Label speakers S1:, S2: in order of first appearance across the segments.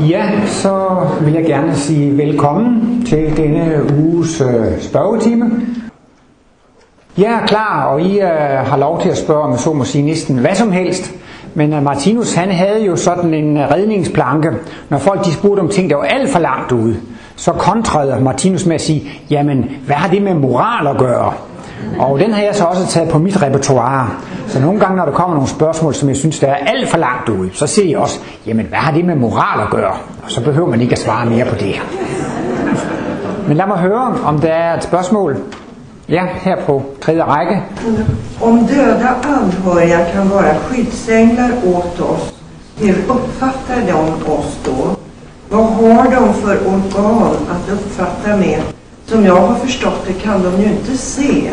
S1: Ja, så vil jeg gerne sige velkommen til denne uges øh, spørgetime. Jeg er klar, og I øh, har lov til at spørge om så må sige næsten hvad som helst. Men øh, Martinus han havde jo sådan en øh, redningsplanke. Når folk de spurgte om ting, der var alt for langt ude, så kontrede Martinus med at sige, jamen hvad har det med moral at gøre? Og den har jeg så også taget på mit repertoire. Så nogle gange, når der kommer nogle spørgsmål, som jeg synes, der er alt for langt ude, så siger jeg også, jamen hvad har det med moral at gøre? Og så behøver man ikke at svare mere på det. Men lad mig høre, om der er et spørgsmål. Ja, her på tredje række.
S2: Om döda anhöriga kan vara skyddsänglar åt oss, hur uppfattar de oss då? Vad har de för organ att uppfatta med? Som jag har förstått det kan de ju inte se.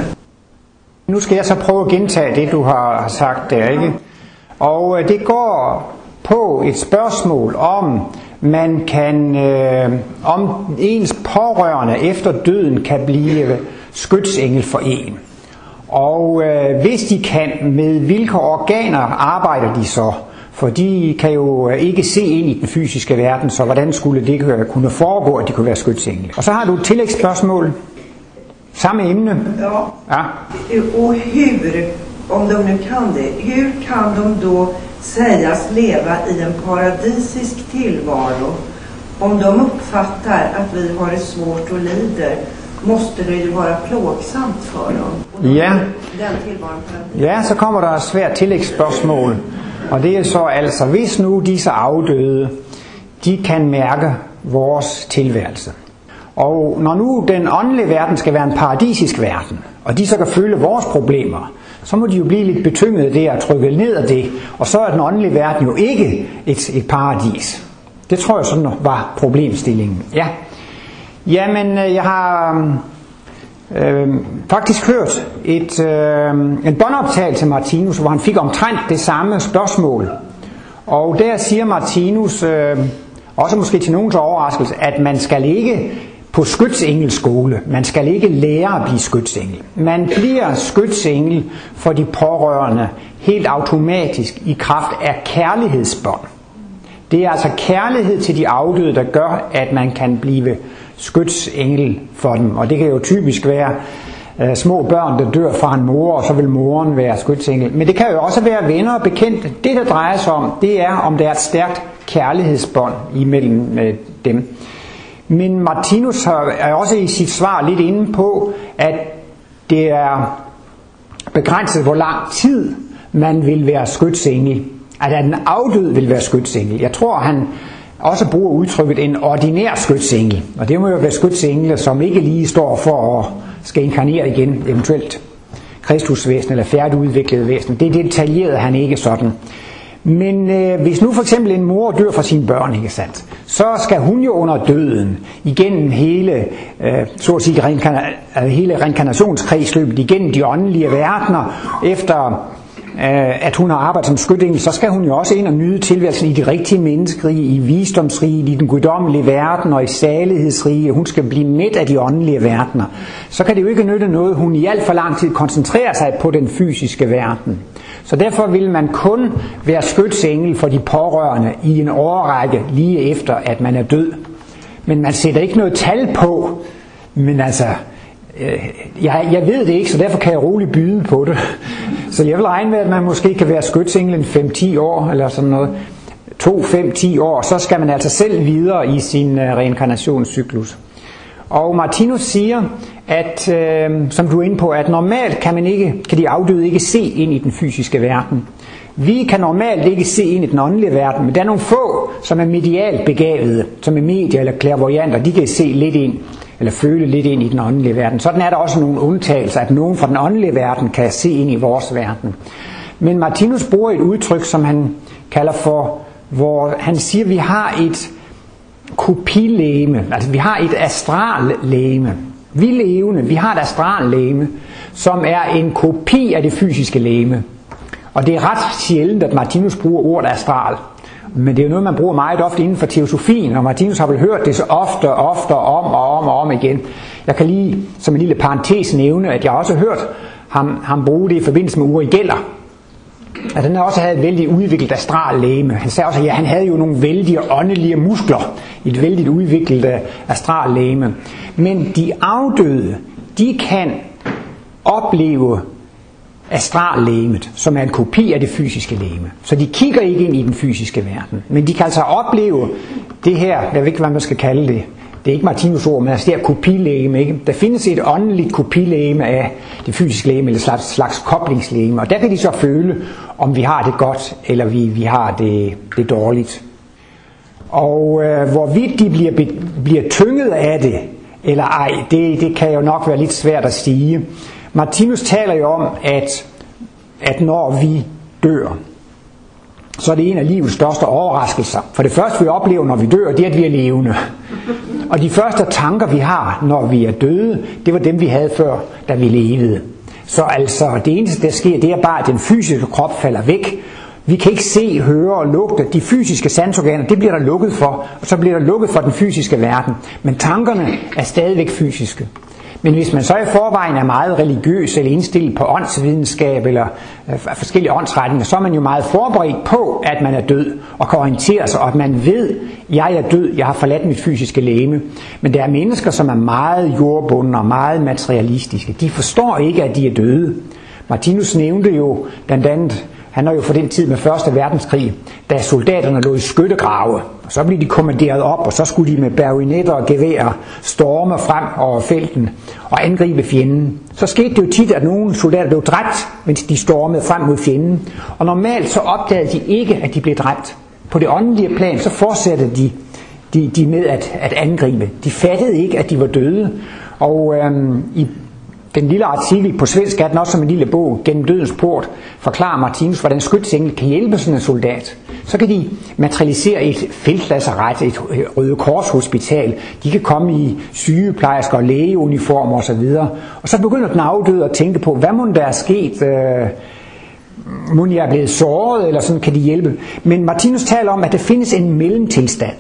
S1: Nu skal jeg så prøve at gentage det, du har sagt der, ikke? Og øh, det går på et spørgsmål om, man kan, øh, om ens pårørende efter døden kan blive skytsengel for en. Og øh, hvis de kan, med hvilke organer arbejder de så? For de kan jo øh, ikke se ind i den fysiske verden, så hvordan skulle det kunne foregå, at de kunne være skytsengel? Og så har du et tillægsspørgsmål. Samme emne.
S2: Ja.
S1: Ja.
S2: Och hur, om de nu kan det, hur kan de då sägas leva i en paradisisk tillvaro? Om de uppfattar att vi har det svårt och lider måste det ju vara plågsamt för dem. Och de-
S1: Ja.
S2: Den tillvaron.
S1: Ja, så kommer der et svært tillægsspørgsmål. Og det er så altså, hvis nu disse afdøde, de kan mærke vores tilværelse. Og når nu den åndelige verden skal være en paradisisk verden, og de så kan føle vores problemer, så må de jo blive lidt betynget af det og trykke ned af det. Og så er den åndelige verden jo ikke et, et paradis. Det tror jeg sådan var problemstillingen. Ja. Jamen, øh, jeg har øh, faktisk hørt et, øh, en båndoptagelse til Martinus, hvor han fik omtrent det samme spørgsmål. Og der siger Martinus, øh, også måske til nogens overraskelse, at man skal ikke på skytsengel-skole. Man skal ikke lære at blive skytsengel. Man bliver skytsengel for de pårørende helt automatisk i kraft af kærlighedsbånd. Det er altså kærlighed til de afdøde, der gør, at man kan blive skytsengel for dem. Og det kan jo typisk være øh, små børn, der dør fra en mor, og så vil moren være skytsengel. Men det kan jo også være venner og bekendte. Det, der drejer sig om, det er, om der er et stærkt kærlighedsbånd imellem øh, dem. Men Martinus har- er også i sit svar lidt inde på, at det er begrænset, hvor lang tid man vil være skytsengel. At en afdød vil være skytsengel. Jeg tror, han også bruger udtrykket en ordinær skytsengel. Og det må jo være skytsengel, som ikke lige står for at skal inkarnere igen, eventuelt kristusvæsen eller færdigudviklet væsen. Det detaljerede han ikke sådan. Men øh, hvis nu for eksempel en mor dør for sine børn, ikke sandt, så skal hun jo under døden igennem hele, øh, så at sige, reinkarna- altså hele reinkarnationskredsløbet, igennem de åndelige verdener, efter øh, at hun har arbejdet som skytting, så skal hun jo også ind og nyde tilværelsen i de rigtige menneskerige, i visdomsrige, i den guddommelige verden og i salighedsrige. Hun skal blive midt af de åndelige verdener. Så kan det jo ikke nytte noget, hun i alt for lang tid koncentrerer sig på den fysiske verden. Så derfor vil man kun være skytsengel for de pårørende i en årrække lige efter, at man er død. Men man sætter ikke noget tal på. Men altså, øh, jeg, jeg ved det ikke, så derfor kan jeg roligt byde på det. Så jeg vil regne med, at man måske kan være skytsengel 5-10 år, eller sådan noget. 2, 5, 10 år, så skal man altså selv videre i sin øh, reinkarnationscyklus. Og Martinus siger, at, øh, som du er inde på, at normalt kan, man ikke, kan de afdøde ikke se ind i den fysiske verden. Vi kan normalt ikke se ind i den åndelige verden, men der er nogle få, som er medialt begavede, som er medier eller klærvoyanter, de kan se lidt ind, eller føle lidt ind i den åndelige verden. Sådan er der også nogle undtagelser, at nogen fra den åndelige verden kan se ind i vores verden. Men Martinus bruger et udtryk, som han kalder for, hvor han siger, at vi har et kopilæme, altså vi har et astrallæme. Vi levende, vi har et astrallæme, som er en kopi af det fysiske læme. Og det er ret sjældent, at Martinus bruger ordet astral. Men det er jo noget, man bruger meget ofte inden for teosofien, og Martinus har vel hørt det så ofte og ofte om og om og om igen. Jeg kan lige som en lille parentes nævne, at jeg også har hørt ham, ham bruge det i forbindelse med Uri Geller at han også havde et vældig udviklet astrallæme. Han sagde også, at ja, han havde jo nogle vældige åndelige muskler et vældigt udviklet øh, astral læme. Men de afdøde, de kan opleve astrallægemet, som er en kopi af det fysiske læme. Så de kigger ikke ind i den fysiske verden, men de kan altså opleve det her, jeg ved ikke, hvad man skal kalde det, det er ikke Martinus ord, men altså det er kopilægeme. Ikke? Der findes et åndeligt kopilægeme af det fysiske lægeme, eller slags, slags koblingslægeme, og der kan de så føle, om vi har det godt, eller vi, vi har det, det dårligt. Og øh, hvorvidt de bliver, bliver tynget af det, eller ej, det, det kan jo nok være lidt svært at sige. Martinus taler jo om, at, at når vi dør, så er det en af livets største overraskelser. For det første, vi oplever, når vi dør, det er, at vi er levende. Og de første tanker, vi har, når vi er døde, det var dem, vi havde før, da vi levede. Så altså, det eneste, der sker, det er bare, at den fysiske krop falder væk. Vi kan ikke se, høre og lugte. De fysiske sansorganer, det bliver der lukket for, og så bliver der lukket for den fysiske verden. Men tankerne er stadigvæk fysiske. Men hvis man så i forvejen er meget religiøs eller indstillet på åndsvidenskab eller øh, forskellige åndsretninger, så er man jo meget forberedt på, at man er død og kan orientere sig, og at man ved, at jeg er død, jeg har forladt mit fysiske læme. Men der er mennesker, som er meget jordbundne og meget materialistiske. De forstår ikke, at de er døde. Martinus nævnte jo blandt andet han er jo for den tid med Første Verdenskrig, da soldaterne lå i skyttegrave. Og så blev de kommanderet op, og så skulle de med bajonetter og geværer storme frem over felten og angribe fjenden. Så skete det jo tit, at nogle soldater blev dræbt, mens de stormede frem mod fjenden. Og normalt så opdagede de ikke, at de blev dræbt. På det åndelige plan, så fortsatte de, de, de med at, at angribe. De fattede ikke, at de var døde. Og øhm, i den lille artikel på svensk er den også som en lille bog, Gennem dødens port, forklarer Martinus, hvordan skytsengel kan hjælpe sådan en soldat. Så kan de materialisere et feltlasseret, et øh, Røde Kors hospital. De kan komme i sygeplejersker og lægeuniformer osv. Og så begynder den afdøde at tænke på, hvad må der er sket? Øh, må jeg er blevet såret, eller sådan kan de hjælpe. Men Martinus taler om, at der findes en mellemtilstand.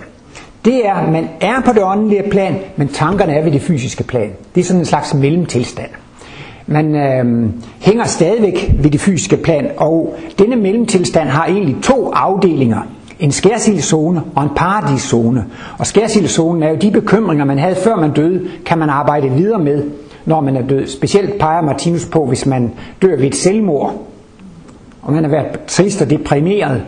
S1: Det er, at man er på det åndelige plan, men tankerne er ved det fysiske plan. Det er sådan en slags mellemtilstand. Man øh, hænger stadigvæk ved det fysiske plan, og denne mellemtilstand har egentlig to afdelinger. En skærsildszone og en paradiszone. Og skærsildzonen er jo de bekymringer, man havde før man døde, kan man arbejde videre med, når man er død. Specielt peger Martinus på, hvis man dør ved et selvmord, og man har været trist og deprimeret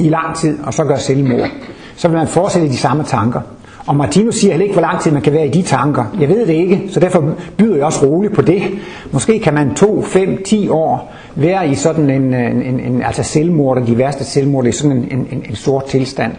S1: i lang tid, og så gør selvmord, så vil man fortsætte de samme tanker. Og Martinus siger heller ikke, hvor lang tid man kan være i de tanker. Jeg ved det ikke, så derfor byder jeg også roligt på det. Måske kan man to, fem, ti år være i sådan en, en, en altså selvmord, og de værste selvmord, i sådan en, en, en sort tilstand.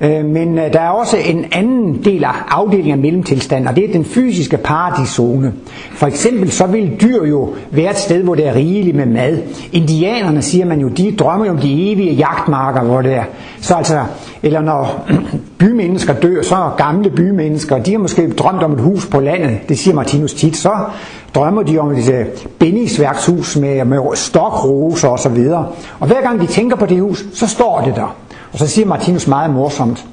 S1: Øh, men øh, der er også en anden del af afdelingen af mellemtilstand, og det er den fysiske paradiszone. For eksempel så vil dyr jo være et sted, hvor det er rigeligt med mad. Indianerne, siger man jo, de drømmer jo om de evige jagtmarker, hvor det er. Så altså, eller når bymennesker dør, så gamle bymennesker, de har måske drømt om et hus på landet, det siger Martinus tit, så drømmer de om et øh, bindingsværkshus med, med stokroser og så videre. Og hver gang de tænker på det hus, så står det der. Og så siger Martinus meget morsomt,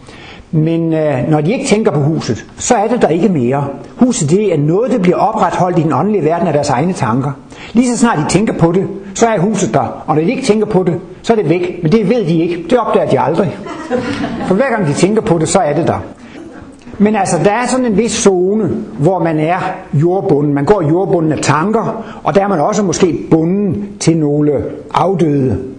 S1: men øh, når de ikke tænker på huset, så er det der ikke mere. Huset det er noget, der bliver opretholdt i den åndelige verden af deres egne tanker. Lige så snart de tænker på det, så er huset der. Og når de ikke tænker på det, så er det væk. Men det ved de ikke. Det opdager de aldrig. For hver gang de tænker på det, så er det der. Men altså, der er sådan en vis zone, hvor man er jordbunden. Man går jordbunden af tanker, og der er man også måske bunden til nogle afdøde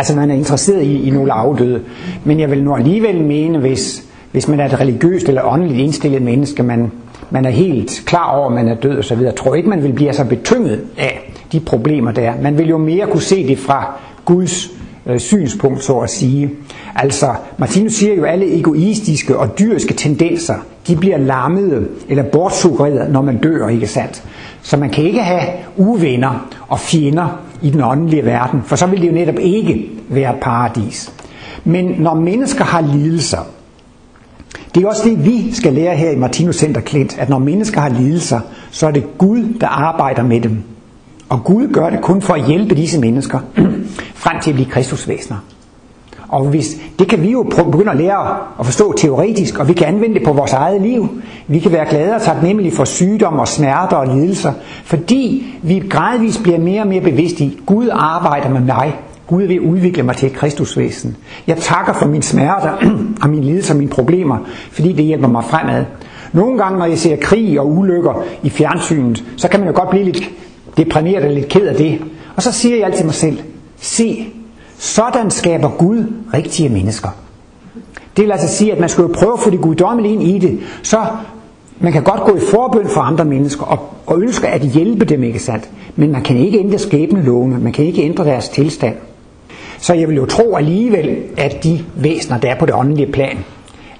S1: Altså man er interesseret i, i nogle afdøde. Men jeg vil nu alligevel mene, hvis, hvis man er et religiøst eller åndeligt indstillet menneske, man, man er helt klar over, at man er død og så videre, tror ikke, man vil blive så betynget af de problemer der. Man vil jo mere kunne se det fra Guds øh, synspunkt, så at sige. Altså, Martinus siger jo, at alle egoistiske og dyriske tendenser, de bliver lammede eller bortsuggerede, når man dør, ikke sandt? Så man kan ikke have uvenner og fjender i den åndelige verden, for så vil det jo netop ikke være paradis. Men når mennesker har lidelser, det er også det, vi skal lære her i Martinus Center Klint, at når mennesker har lidelser, så er det Gud, der arbejder med dem. Og Gud gør det kun for at hjælpe disse mennesker frem til at blive kristusvæsener. Og hvis, det kan vi jo begynde at lære at forstå teoretisk, og vi kan anvende det på vores eget liv. Vi kan være glade og taknemmelige for sygdom og smerter og lidelser, fordi vi gradvist bliver mere og mere bevidste i, Gud arbejder med mig. Gud vil udvikle mig til et kristusvæsen. Jeg takker for mine smerter og mine lidelser og mine problemer, fordi det hjælper mig fremad. Nogle gange, når jeg ser krig og ulykker i fjernsynet, så kan man jo godt blive lidt deprimeret og lidt ked af det. Og så siger jeg altid mig selv, se, sådan skaber Gud rigtige mennesker. Det vil altså sige, at man skal jo prøve at få det guddommelige ind i det, så man kan godt gå i forbøn for andre mennesker og, og ønske at hjælpe dem, ikke sandt? Men man kan ikke ændre skæbnelovene, man kan ikke ændre deres tilstand. Så jeg vil jo tro alligevel, at de væsener, der er på det åndelige plan,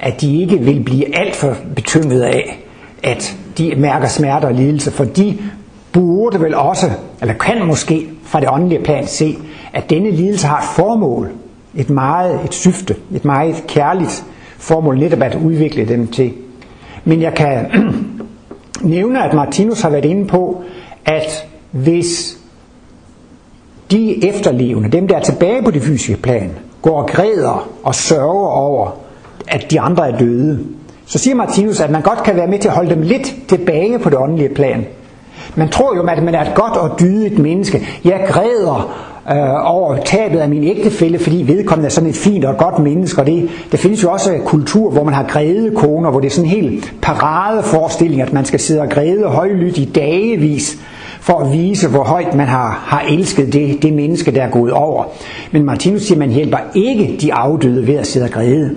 S1: at de ikke vil blive alt for betynget af, at de mærker smerte og lidelse, for de burde vel også, eller kan måske fra det åndelige plan se, at denne lidelse har et formål, et meget et syfte, et meget kærligt formål netop at udvikle dem til. Men jeg kan nævne, at Martinus har været inde på, at hvis de efterlevende, dem der er tilbage på det fysiske plan, går og græder og sørger over, at de andre er døde, så siger Martinus, at man godt kan være med til at holde dem lidt tilbage på det åndelige plan. Man tror jo, at man er et godt og dydigt menneske. Jeg græder øh, over tabet af min ægtefælle, fordi vedkommende er sådan et fint og godt menneske. Og det, der findes jo også kultur, hvor man har græde koner, hvor det er sådan en helt paradeforestilling, at man skal sidde og græde højlydt i dagevis for at vise, hvor højt man har, har elsket det, det menneske, der er gået over. Men Martinus siger, at man hjælper ikke de afdøde ved at sidde og græde.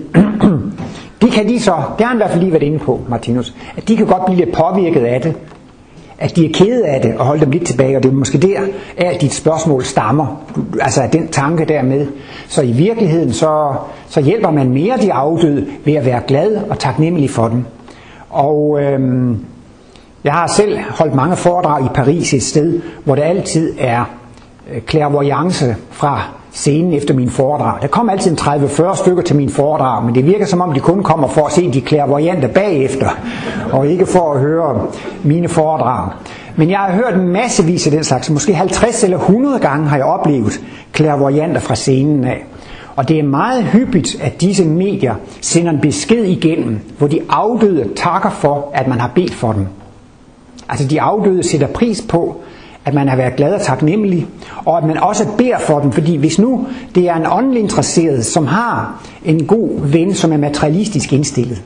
S1: det kan de så, det har han i hvert fald lige været inde på, Martinus, at de kan godt blive lidt påvirket af det, at de er kede af det og holde dem lidt tilbage, og det er måske der, at dit spørgsmål stammer, altså den tanke dermed. Så i virkeligheden, så, så hjælper man mere de afdøde ved at være glad og taknemmelig for dem. Og øhm, jeg har selv holdt mange foredrag i Paris et sted, hvor der altid er øh, clairvoyance fra scenen efter min foredrag. Der kommer altid en 30-40 stykker til min foredrag, men det virker som om de kun kommer for at se de klærvarianter bagefter, og ikke for at høre mine foredrag. Men jeg har hørt massevis af den slags, måske 50 eller 100 gange har jeg oplevet klærvarianter fra scenen af. Og det er meget hyppigt, at disse medier sender en besked igennem, hvor de afdøde takker for, at man har bedt for dem. Altså de afdøde sætter pris på, at man har været glad og taknemmelig, og at man også beder for dem, fordi hvis nu det er en åndelig interesseret, som har en god ven, som er materialistisk indstillet,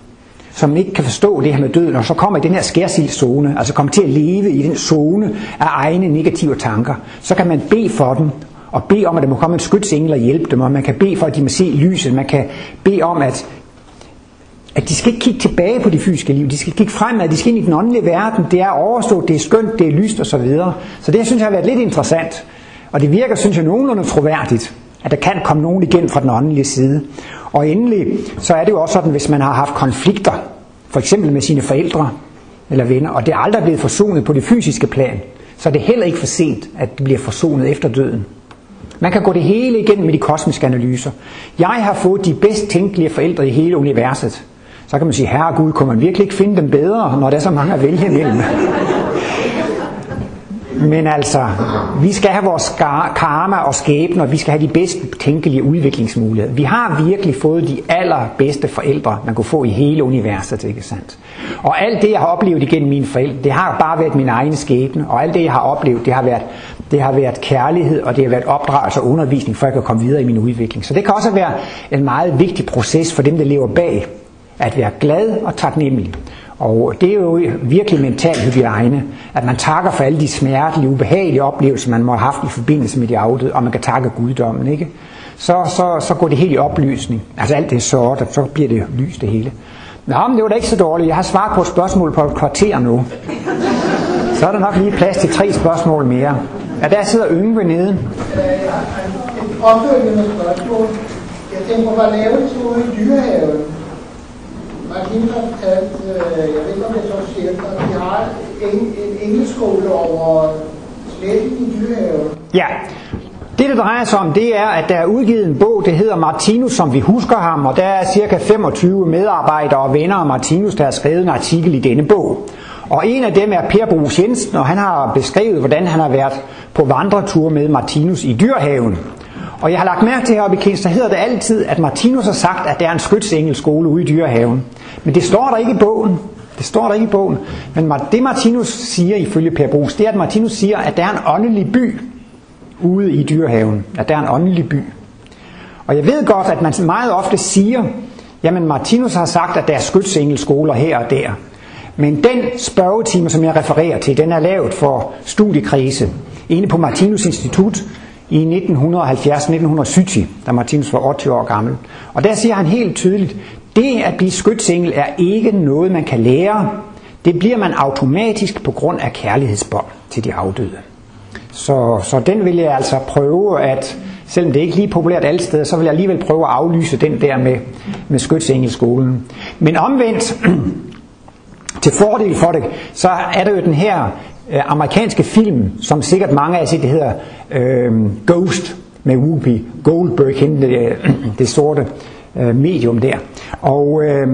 S1: som ikke kan forstå det her med døden, og så kommer i den her skærsildszone, altså kommer til at leve i den zone af egne negative tanker, så kan man bede for dem, og bede om, at der må komme en skytsengel og hjælpe dem, og man kan bede for, at de må se lyset, man kan bede om, at at de skal ikke kigge tilbage på det fysiske liv, de skal kigge fremad, de skal ind i den åndelige verden, det er overstået, det er skønt, det er lyst osv. Så, videre. så det synes jeg har været lidt interessant, og det virker, synes jeg, nogenlunde troværdigt, at der kan komme nogen igen fra den åndelige side. Og endelig, så er det jo også sådan, hvis man har haft konflikter, for eksempel med sine forældre eller venner, og det er aldrig blevet forsonet på det fysiske plan, så er det heller ikke for sent, at det bliver forsonet efter døden. Man kan gå det hele igennem med de kosmiske analyser. Jeg har fået de bedst tænkelige forældre i hele universet. Så kan man sige, herre Gud, kunne man virkelig ikke finde dem bedre, når der er så mange at vælge imellem? Men altså, vi skal have vores karma og skæbne, og vi skal have de bedst tænkelige udviklingsmuligheder. Vi har virkelig fået de allerbedste forældre, man kunne få i hele universet, ikke sandt? Og alt det, jeg har oplevet igennem mine forældre, det har bare været min egen skæbne, og alt det, jeg har oplevet, det har været, det har været kærlighed, og det har været opdragelse og undervisning, for at jeg kan komme videre i min udvikling. Så det kan også være en meget vigtig proces for dem, der lever bag at være glad og taknemmelig. Og det er jo virkelig mental hygiejne, at man takker for alle de smertelige, ubehagelige oplevelser, man må have haft i forbindelse med de afdøde, og man kan takke guddommen, ikke? Så, så, så går det helt i oplysning. Altså alt det sort, og så bliver det lys det hele. Nå, men det var da ikke så dårligt. Jeg har svaret på et spørgsmål på et kvarter nu. Så er der nok lige plads til tre spørgsmål mere. Ja, der sidder Yngve nede.
S3: Et opfølgende spørgsmål. Jeg tænker, hvor lavet du i dyrehaven? Martin har øh, jeg ved ikke om det er så sjældent, at vi har en, en engelskskole over sletten i Dyrehaven.
S1: Ja, det, det drejer sig om, det er, at der er udgivet en bog, det hedder Martinus, som vi husker ham, og der er cirka 25 medarbejdere og venner af Martinus, der har skrevet en artikel i denne bog. Og en af dem er Per Brugs Jensen, og han har beskrevet, hvordan han har været på vandretur med Martinus i Dyrhaven. Og jeg har lagt mærke til heroppe i Kens, der hedder det altid, at Martinus har sagt, at der er en skytsengelskole ude i dyrehaven. Men det står der ikke i bogen. Det står der ikke i bogen. Men det Martinus siger ifølge Per Brugs, det er, at Martinus siger, at der er en åndelig by ude i dyrehaven. At der er en åndelig by. Og jeg ved godt, at man meget ofte siger, jamen Martinus har sagt, at der er skytsengelskoler her og der. Men den spørgetime, som jeg refererer til, den er lavet for studiekrise inde på Martinus Institut i 1970-1970, da Martinus var 80 år gammel. Og der siger han helt tydeligt, det at blive skytsengel er ikke noget, man kan lære. Det bliver man automatisk på grund af kærlighedsbånd til de afdøde. Så, så den vil jeg altså prøve at, selvom det ikke lige er populært alle steder, så vil jeg alligevel prøve at aflyse den der med, med skytsengelskolen. Men omvendt, til fordel for det, så er der jo den her øh, amerikanske film, som sikkert mange af jer set, det hedder øh, Ghost med Whoopi Goldberg, hende, det, øh, det sorte øh, medium der. Og øh,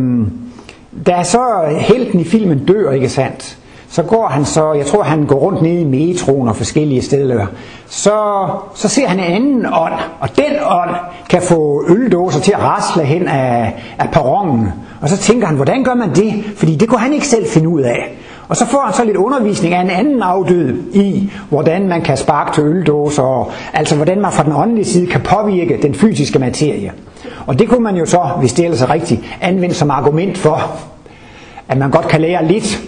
S1: da så helten i filmen dør, ikke sandt, så går han så, jeg tror han går rundt nede i metroen og forskellige steder, så, så ser han en anden ånd, og den ånd kan få øldåser til at rasle hen af, af perronen. Og så tænker han, hvordan gør man det? Fordi det kunne han ikke selv finde ud af. Og så får han så lidt undervisning af en anden afdød i, hvordan man kan sparke til øldåser, og altså hvordan man fra den åndelige side kan påvirke den fysiske materie. Og det kunne man jo så, hvis det ellers er rigtigt, anvende som argument for, at man godt kan lære lidt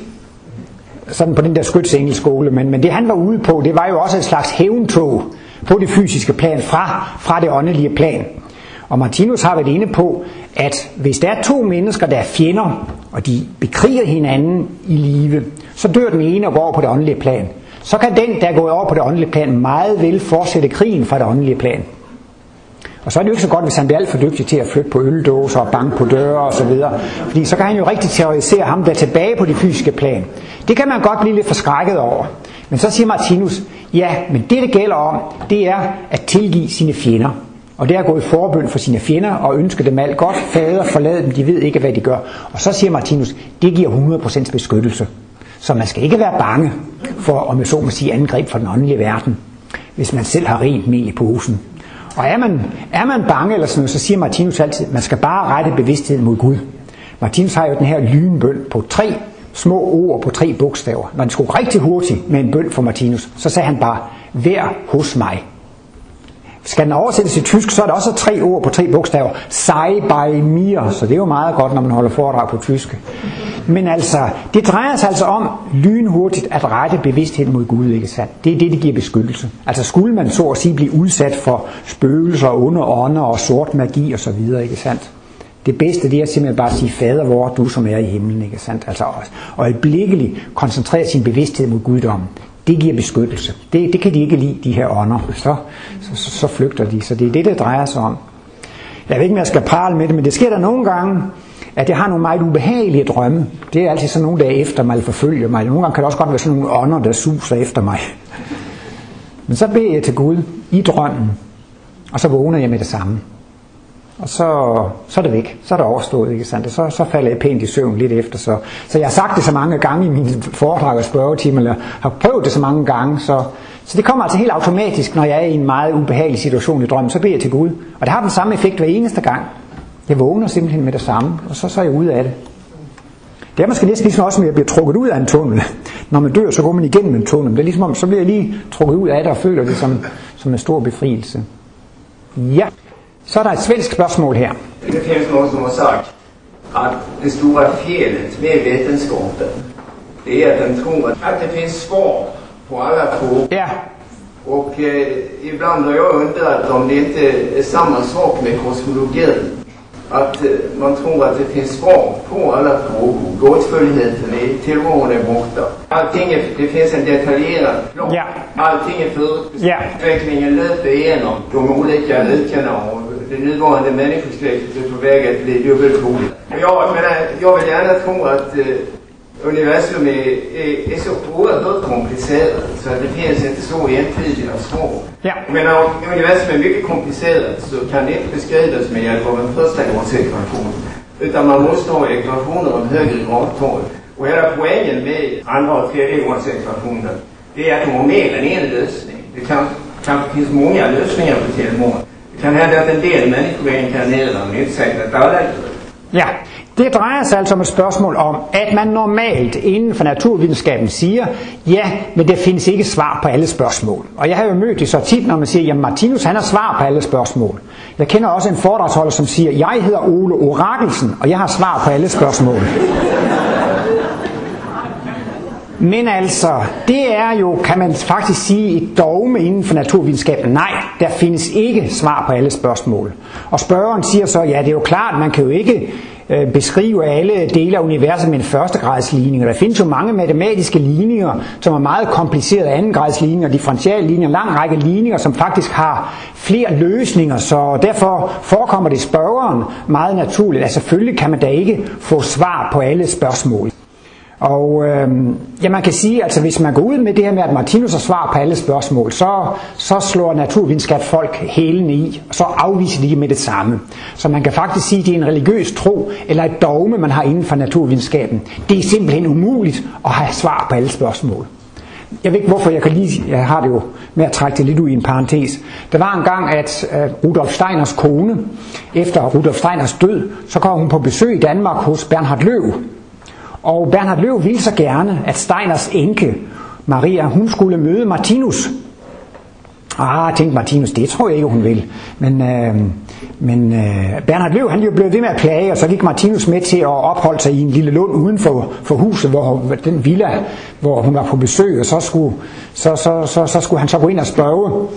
S1: sådan på den der skytsengelskole, men, men det han var ude på, det var jo også et slags hævntog på det fysiske plan fra, fra det åndelige plan. Og Martinus har været inde på, at hvis der er to mennesker, der er fjender, og de bekriger hinanden i live, så dør den ene og går over på det åndelige plan. Så kan den, der går over på det åndelige plan, meget vel fortsætte krigen fra det åndelige plan. Og så er det jo ikke så godt, hvis han bliver alt for dygtig til at flytte på øldåser og banke på døre og så videre. Fordi så kan han jo rigtig terrorisere ham, der tilbage på det fysiske plan. Det kan man godt blive lidt forskrækket over. Men så siger Martinus, ja, men det det gælder om, det er at tilgive sine fjender. Og det er at gå i forbøn for sine fjender og ønske dem alt godt. Fader, forlad dem, de ved ikke, hvad de gør. Og så siger Martinus, det giver 100% beskyttelse. Så man skal ikke være bange for, om jeg så må sige, angreb fra den åndelige verden, hvis man selv har rent mel i posen. Og er man, er man bange eller sådan noget, så siger Martinus altid, man skal bare rette bevidstheden mod Gud. Martinus har jo den her lynbøn på tre små ord på tre bogstaver. Man skulle rigtig hurtigt med en bøn for Martinus, så sagde han bare, vær hos mig. Skal den oversættes til tysk, så er der også tre ord på tre bogstaver. Sei bei mir, så det er jo meget godt, når man holder foredrag på tysk. Men altså, det drejer sig altså om lynhurtigt at rette bevidstheden mod Gud, ikke sandt? Det er det, det giver beskyttelse. Altså skulle man så at sige blive udsat for spøgelser, onde ånder og sort magi og så videre, ikke sandt? Det bedste det er simpelthen bare at sige, fader hvor du som er i himlen, ikke sandt? Altså også. Og øjeblikkeligt koncentrere sin bevidsthed mod guddommen. Det giver beskyttelse. Det, det kan de ikke lide, de her ånder. Så, så, så, flygter de. Så det er det, det drejer sig om. Jeg ved ikke, om jeg skal prale med det, men det sker der nogle gange, at jeg har nogle meget ubehagelige drømme. Det er altid sådan nogle, dage efter mig eller forfølger mig. Nogle gange kan det også godt være sådan nogle ånder, der suser efter mig. Men så beder jeg til Gud i drømmen, og så vågner jeg med det samme. Og så, så er det væk. Så er det overstået, ikke sandt? Og så, så falder jeg pænt i søvn lidt efter. Så, så jeg har sagt det så mange gange i mine foredrag og spørgetimer, eller har prøvet det så mange gange, så, så det kommer altså helt automatisk, når jeg er i en meget ubehagelig situation i drømmen, så beder jeg til Gud. Og det har den samme effekt hver eneste gang. Jeg vågner simpelthen med det samme, og så, så er jeg ude af det. Det er måske næsten ligesom også, når jeg bliver trukket ud af en tunnel. Når man dør, så går man igennem en tunnel. Det er ligesom om, så bliver jeg lige trukket ud af det og føler det som, som en stor befrielse. Ja. Så er der et svensk spørgsmål her.
S4: Det finns någon som har sagt att det stora felet med vetenskapen det är att den tror att det finns svar på alla frågor.
S1: Ja,
S4: Och eh, ibland har jag undrat om det inte är samma sak med kosmologin. Att eh, man tror att det finns svar på alla frågor. Gåtfullheten i tillvaron är borta. Allting är, det finns en detaljerad plan.
S1: Ja.
S4: Allting är förutbestämt.
S1: Ja.
S4: Utvecklingen löper igenom de olika rikena och det nuvarande människosläktet är på väg att bli dubbelpoligt. Jag, menar, jag vill gärna tro att eh, universum är, är, är så oerhört komplicerat så att det finns inte så entydiga svar.
S1: Ja.
S4: Men om universum är mycket komplicerat så kan det inte beskrivas med hjälp av en första gradsekvation. Utan man måste ha ekvationer av högre gradtal. Och hela poängen med andra och tredje gradsekvationen det är att de har mer än en lösning. Det kan, kanske finns många lösningar på tillvaron. Kan hända att en del mennesker inkarnerar men om säkert att.
S1: Ja, det drejer sig altså om et spørgsmål om, at man normalt inden for naturvidenskaben siger, ja, men der findes ikke svar på alle spørgsmål. Og jeg har jo mødt det så tit, når man siger, jamen Martinus han har svar på alle spørgsmål. Jeg kender også en foredragsholder, som siger, jeg hedder Ole Orakelsen, og jeg har svar på alle spørgsmål. Men altså, det er jo, kan man faktisk sige, et dogme inden for naturvidenskaben. Nej, der findes ikke svar på alle spørgsmål. Og spørgeren siger så, ja, det er jo klart, man kan jo ikke øh, beskrive alle dele af universet med en førstegradsligning. Der findes jo mange matematiske ligninger, som er meget komplicerede andengradsligninger, differentialligninger, en lang række ligninger, som faktisk har flere løsninger, så derfor forekommer det spørgeren meget naturligt, at selvfølgelig kan man da ikke få svar på alle spørgsmål. Og øh, ja, man kan sige, altså hvis man går ud med det her med, at Martinus har svar på alle spørgsmål, så, så slår naturvidenskab folk hælene i, og så afviser de med det samme. Så man kan faktisk sige, at det er en religiøs tro, eller et dogme, man har inden for naturvidenskaben. Det er simpelthen umuligt at have svar på alle spørgsmål. Jeg ved ikke hvorfor, jeg kan lige, jeg har det jo med at trække det lidt ud i en parentes. Der var en gang, at uh, Rudolf Steiners kone, efter Rudolf Steiners død, så kom hun på besøg i Danmark hos Bernhard Løv, og Bernhard Løv ville så gerne, at Steiners enke, Maria, hun skulle møde Martinus. Ah, tænkte Martinus, det tror jeg ikke, hun vil. Men, øh, men øh, Bernhard Løv, han blev ved med at plage, og så gik Martinus med til at opholde sig i en lille lund uden for, for huset, hvor den villa, hvor hun var på besøg, og så skulle, så, så, så, så skulle han så gå ind og spørge.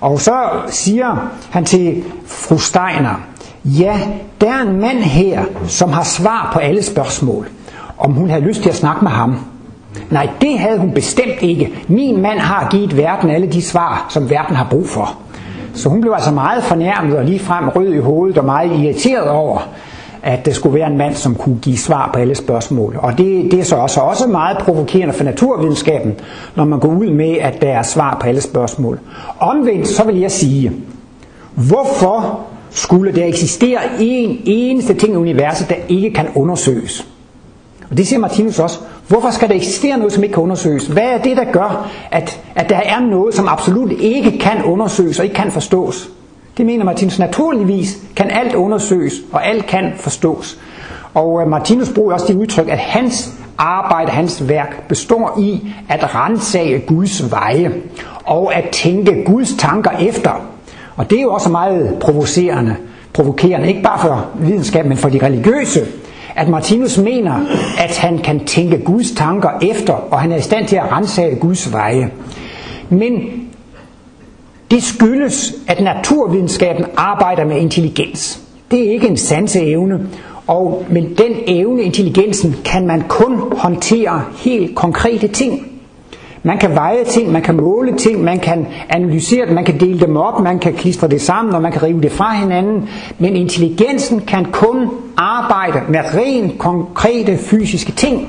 S1: Og så siger han til fru Steiner, ja, der er en mand her, som har svar på alle spørgsmål om hun havde lyst til at snakke med ham. Nej, det havde hun bestemt ikke. Min mand har givet verden alle de svar, som verden har brug for. Så hun blev altså meget fornærmet og ligefrem rød i hovedet og meget irriteret over, at det skulle være en mand, som kunne give svar på alle spørgsmål. Og det, det er så også, også meget provokerende for naturvidenskaben, når man går ud med, at der er svar på alle spørgsmål. Omvendt så vil jeg sige, hvorfor skulle der eksistere en eneste ting i universet, der ikke kan undersøges? Og det siger Martinus også. Hvorfor skal der eksistere noget, som ikke kan undersøges? Hvad er det, der gør, at, at der er noget, som absolut ikke kan undersøges og ikke kan forstås? Det mener Martinus. Naturligvis kan alt undersøges, og alt kan forstås. Og øh, Martinus bruger også det udtryk, at hans arbejde, hans værk, består i at rensage Guds veje, og at tænke Guds tanker efter. Og det er jo også meget provokerende, provokerende, ikke bare for videnskab, men for de religiøse, at Martinus mener, at han kan tænke Guds tanker efter, og han er i stand til at rensage Guds veje. Men det skyldes, at naturvidenskaben arbejder med intelligens. Det er ikke en sanseevne, og med den evne, intelligensen, kan man kun håndtere helt konkrete ting. Man kan veje ting, man kan måle ting, man kan analysere det, man kan dele dem op, man kan klistre det sammen, og man kan rive det fra hinanden. Men intelligensen kan kun arbejde med rent konkrete fysiske ting.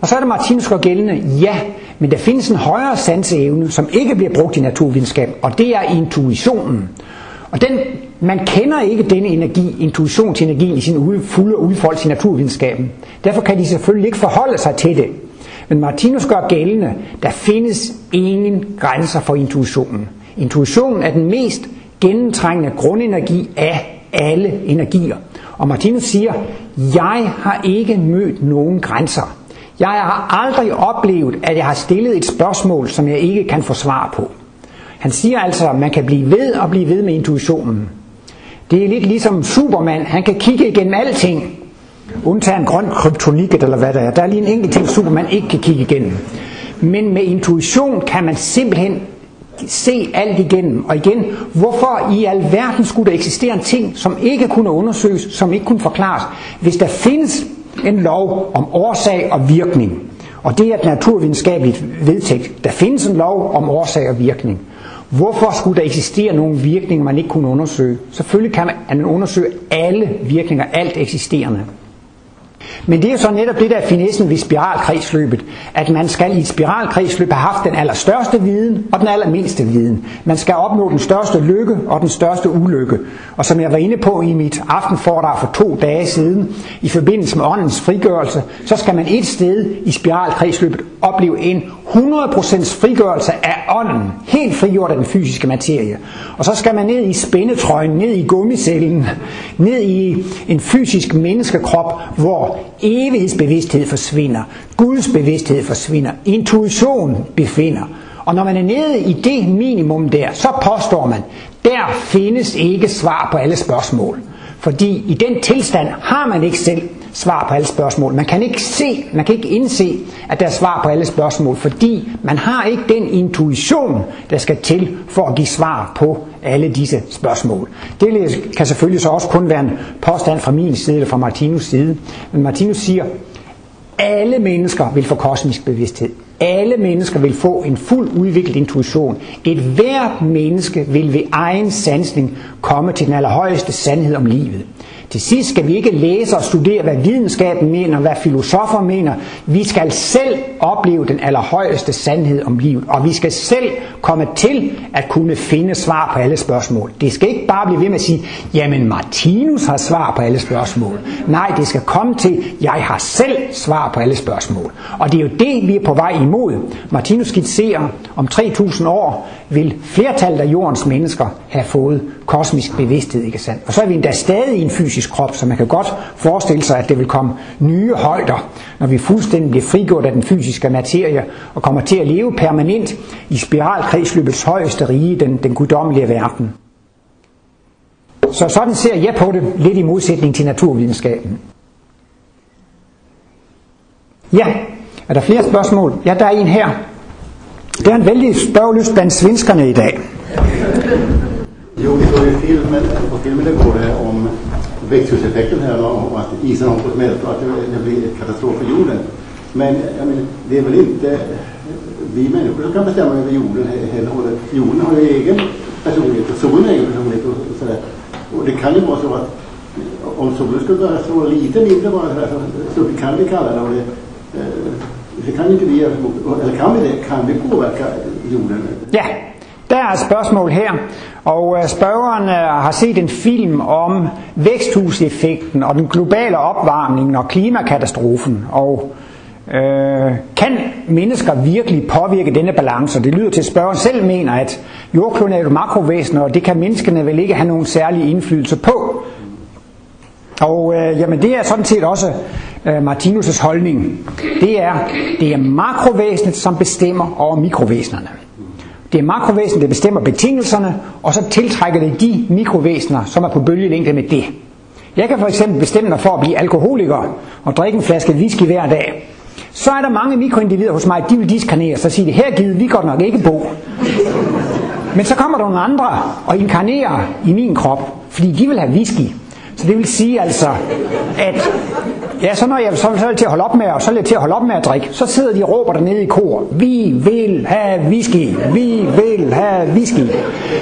S1: Og så er det Martinus går gældende, ja, men der findes en højere sanseevne, som ikke bliver brugt i naturvidenskab, og det er intuitionen. Og den, man kender ikke denne energi, intuitionsenergien i sin fulde udfoldelse i naturvidenskaben. Derfor kan de selvfølgelig ikke forholde sig til det. Men Martinus gør gældende, der findes ingen grænser for intuitionen. Intuitionen er den mest gennemtrængende grundenergi af alle energier. Og Martinus siger, jeg har ikke mødt nogen grænser. Jeg har aldrig oplevet, at jeg har stillet et spørgsmål, som jeg ikke kan få svar på. Han siger altså, at man kan blive ved og blive ved med intuitionen. Det er lidt ligesom Superman. Han kan kigge igennem alting, undtagen en grøn kryptonik eller hvad der er. Der er lige en enkelt ting, Superman ikke kan kigge igennem. Men med intuition kan man simpelthen se alt igennem. Og igen, hvorfor i alverden skulle der eksistere en ting, som ikke kunne undersøges, som ikke kunne forklares, hvis der findes en lov om årsag og virkning. Og det er et naturvidenskabeligt vedtægt. Der findes en lov om årsag og virkning. Hvorfor skulle der eksistere nogle virkninger, man ikke kunne undersøge? Selvfølgelig kan man undersøge alle virkninger, alt eksisterende. Men det er jo så netop det der finessen ved spiralkredsløbet, at man skal i et spiralkredsløb have haft den allerstørste viden og den allermindste viden. Man skal opnå den største lykke og den største ulykke. Og som jeg var inde på i mit aftenforedrag for to dage siden, i forbindelse med åndens frigørelse, så skal man et sted i spiralkredsløbet opleve en 100% frigørelse af ånden, helt frigjort af den fysiske materie. Og så skal man ned i spændetrøjen, ned i gummicellen, ned i en fysisk menneskekrop, hvor evighedsbevidsthed forsvinder, Guds bevidsthed forsvinder, intuition befinder. Og når man er nede i det minimum der, så påstår man, der findes ikke svar på alle spørgsmål. Fordi i den tilstand har man ikke selv svar på alle spørgsmål. Man kan ikke se, man kan ikke indse, at der er svar på alle spørgsmål, fordi man har ikke den intuition, der skal til for at give svar på alle disse spørgsmål. Det kan selvfølgelig så også kun være en påstand fra min side eller fra Martinus side. Men Martinus siger, alle mennesker vil få kosmisk bevidsthed. Alle mennesker vil få en fuld udviklet intuition. Et hvert menneske vil ved egen sansning komme til den allerhøjeste sandhed om livet. Til sidst skal vi ikke læse og studere, hvad videnskaben mener, hvad filosofer mener. Vi skal selv opleve den allerhøjeste sandhed om livet, og vi skal selv komme til at kunne finde svar på alle spørgsmål. Det skal ikke bare blive ved med at sige, jamen Martinus har svar på alle spørgsmål. Nej, det skal komme til, jeg har selv svar på alle spørgsmål. Og det er jo det, vi er på vej imod. Martinus skitserer, om 3000 år vil flertallet af jordens mennesker have fået kosmisk bevidsthed, ikke sandt? Og så er vi endda stadig i en fysisk krop, så man kan godt forestille sig, at det vil komme nye højder, når vi fuldstændig bliver frigjort af den fysiske materie og kommer til at leve permanent i spiralkredsløbets højeste rige, den, den guddommelige verden. Så sådan ser jeg på det, lidt i modsætning til naturvidenskaben. Ja, er der flere spørgsmål? Ja, der er en her. Det er en vældig spørgelyst blandt svenskerne i dag.
S5: Jo, vi så i filmen, på filmen det om växthuseffekten här och att isen har på att smälta och att det blir ett katastrof för jorden. Men jag menar, det är väl inte vi människor som kan bestämma över jorden heller. Jorden har ju egen personlighet och solen har egen personlighet och sådär. Och det kan ju vara så att om solen skulle börja så lite mindre bara sådär så, så kan vi kalla det och det, eh, det kan eller kan vi det? Kan vi påvirke jorden?
S1: Ja, der er et spørgsmål her, og øh, spørgeren øh, har set en film om væksthuseffekten og den globale opvarmning og klimakatastrofen. Og øh, kan mennesker virkelig påvirke denne balance? Det lyder til, at spørgeren selv mener, at jordkloden er et makrovæsen, og det kan menneskene vel ikke have nogen særlig indflydelse på. Og øh, jamen det er sådan set også øh, Martinus' holdning. Det er, det er makrovæsenet, som bestemmer over mikrovæsenerne. Det er makrovæsenet, der bestemmer betingelserne, og så tiltrækker det de mikrovæsener, som er på bølgelængde med det. Jeg kan for eksempel bestemme mig for at blive alkoholiker og drikke en flaske whisky hver dag. Så er der mange mikroindivider hos mig, de vil diskarnere, så siger de, her givet vi godt nok ikke bo. Men så kommer der nogle andre og inkarnerer i min krop, fordi de vil have whisky. Så det vil sige altså, at ja, så når jeg så, så er til at holde op med, og så er jeg til at holde op med at drikke, så sidder de og råber dernede i kor, vi vil have whisky, vi vil have whisky.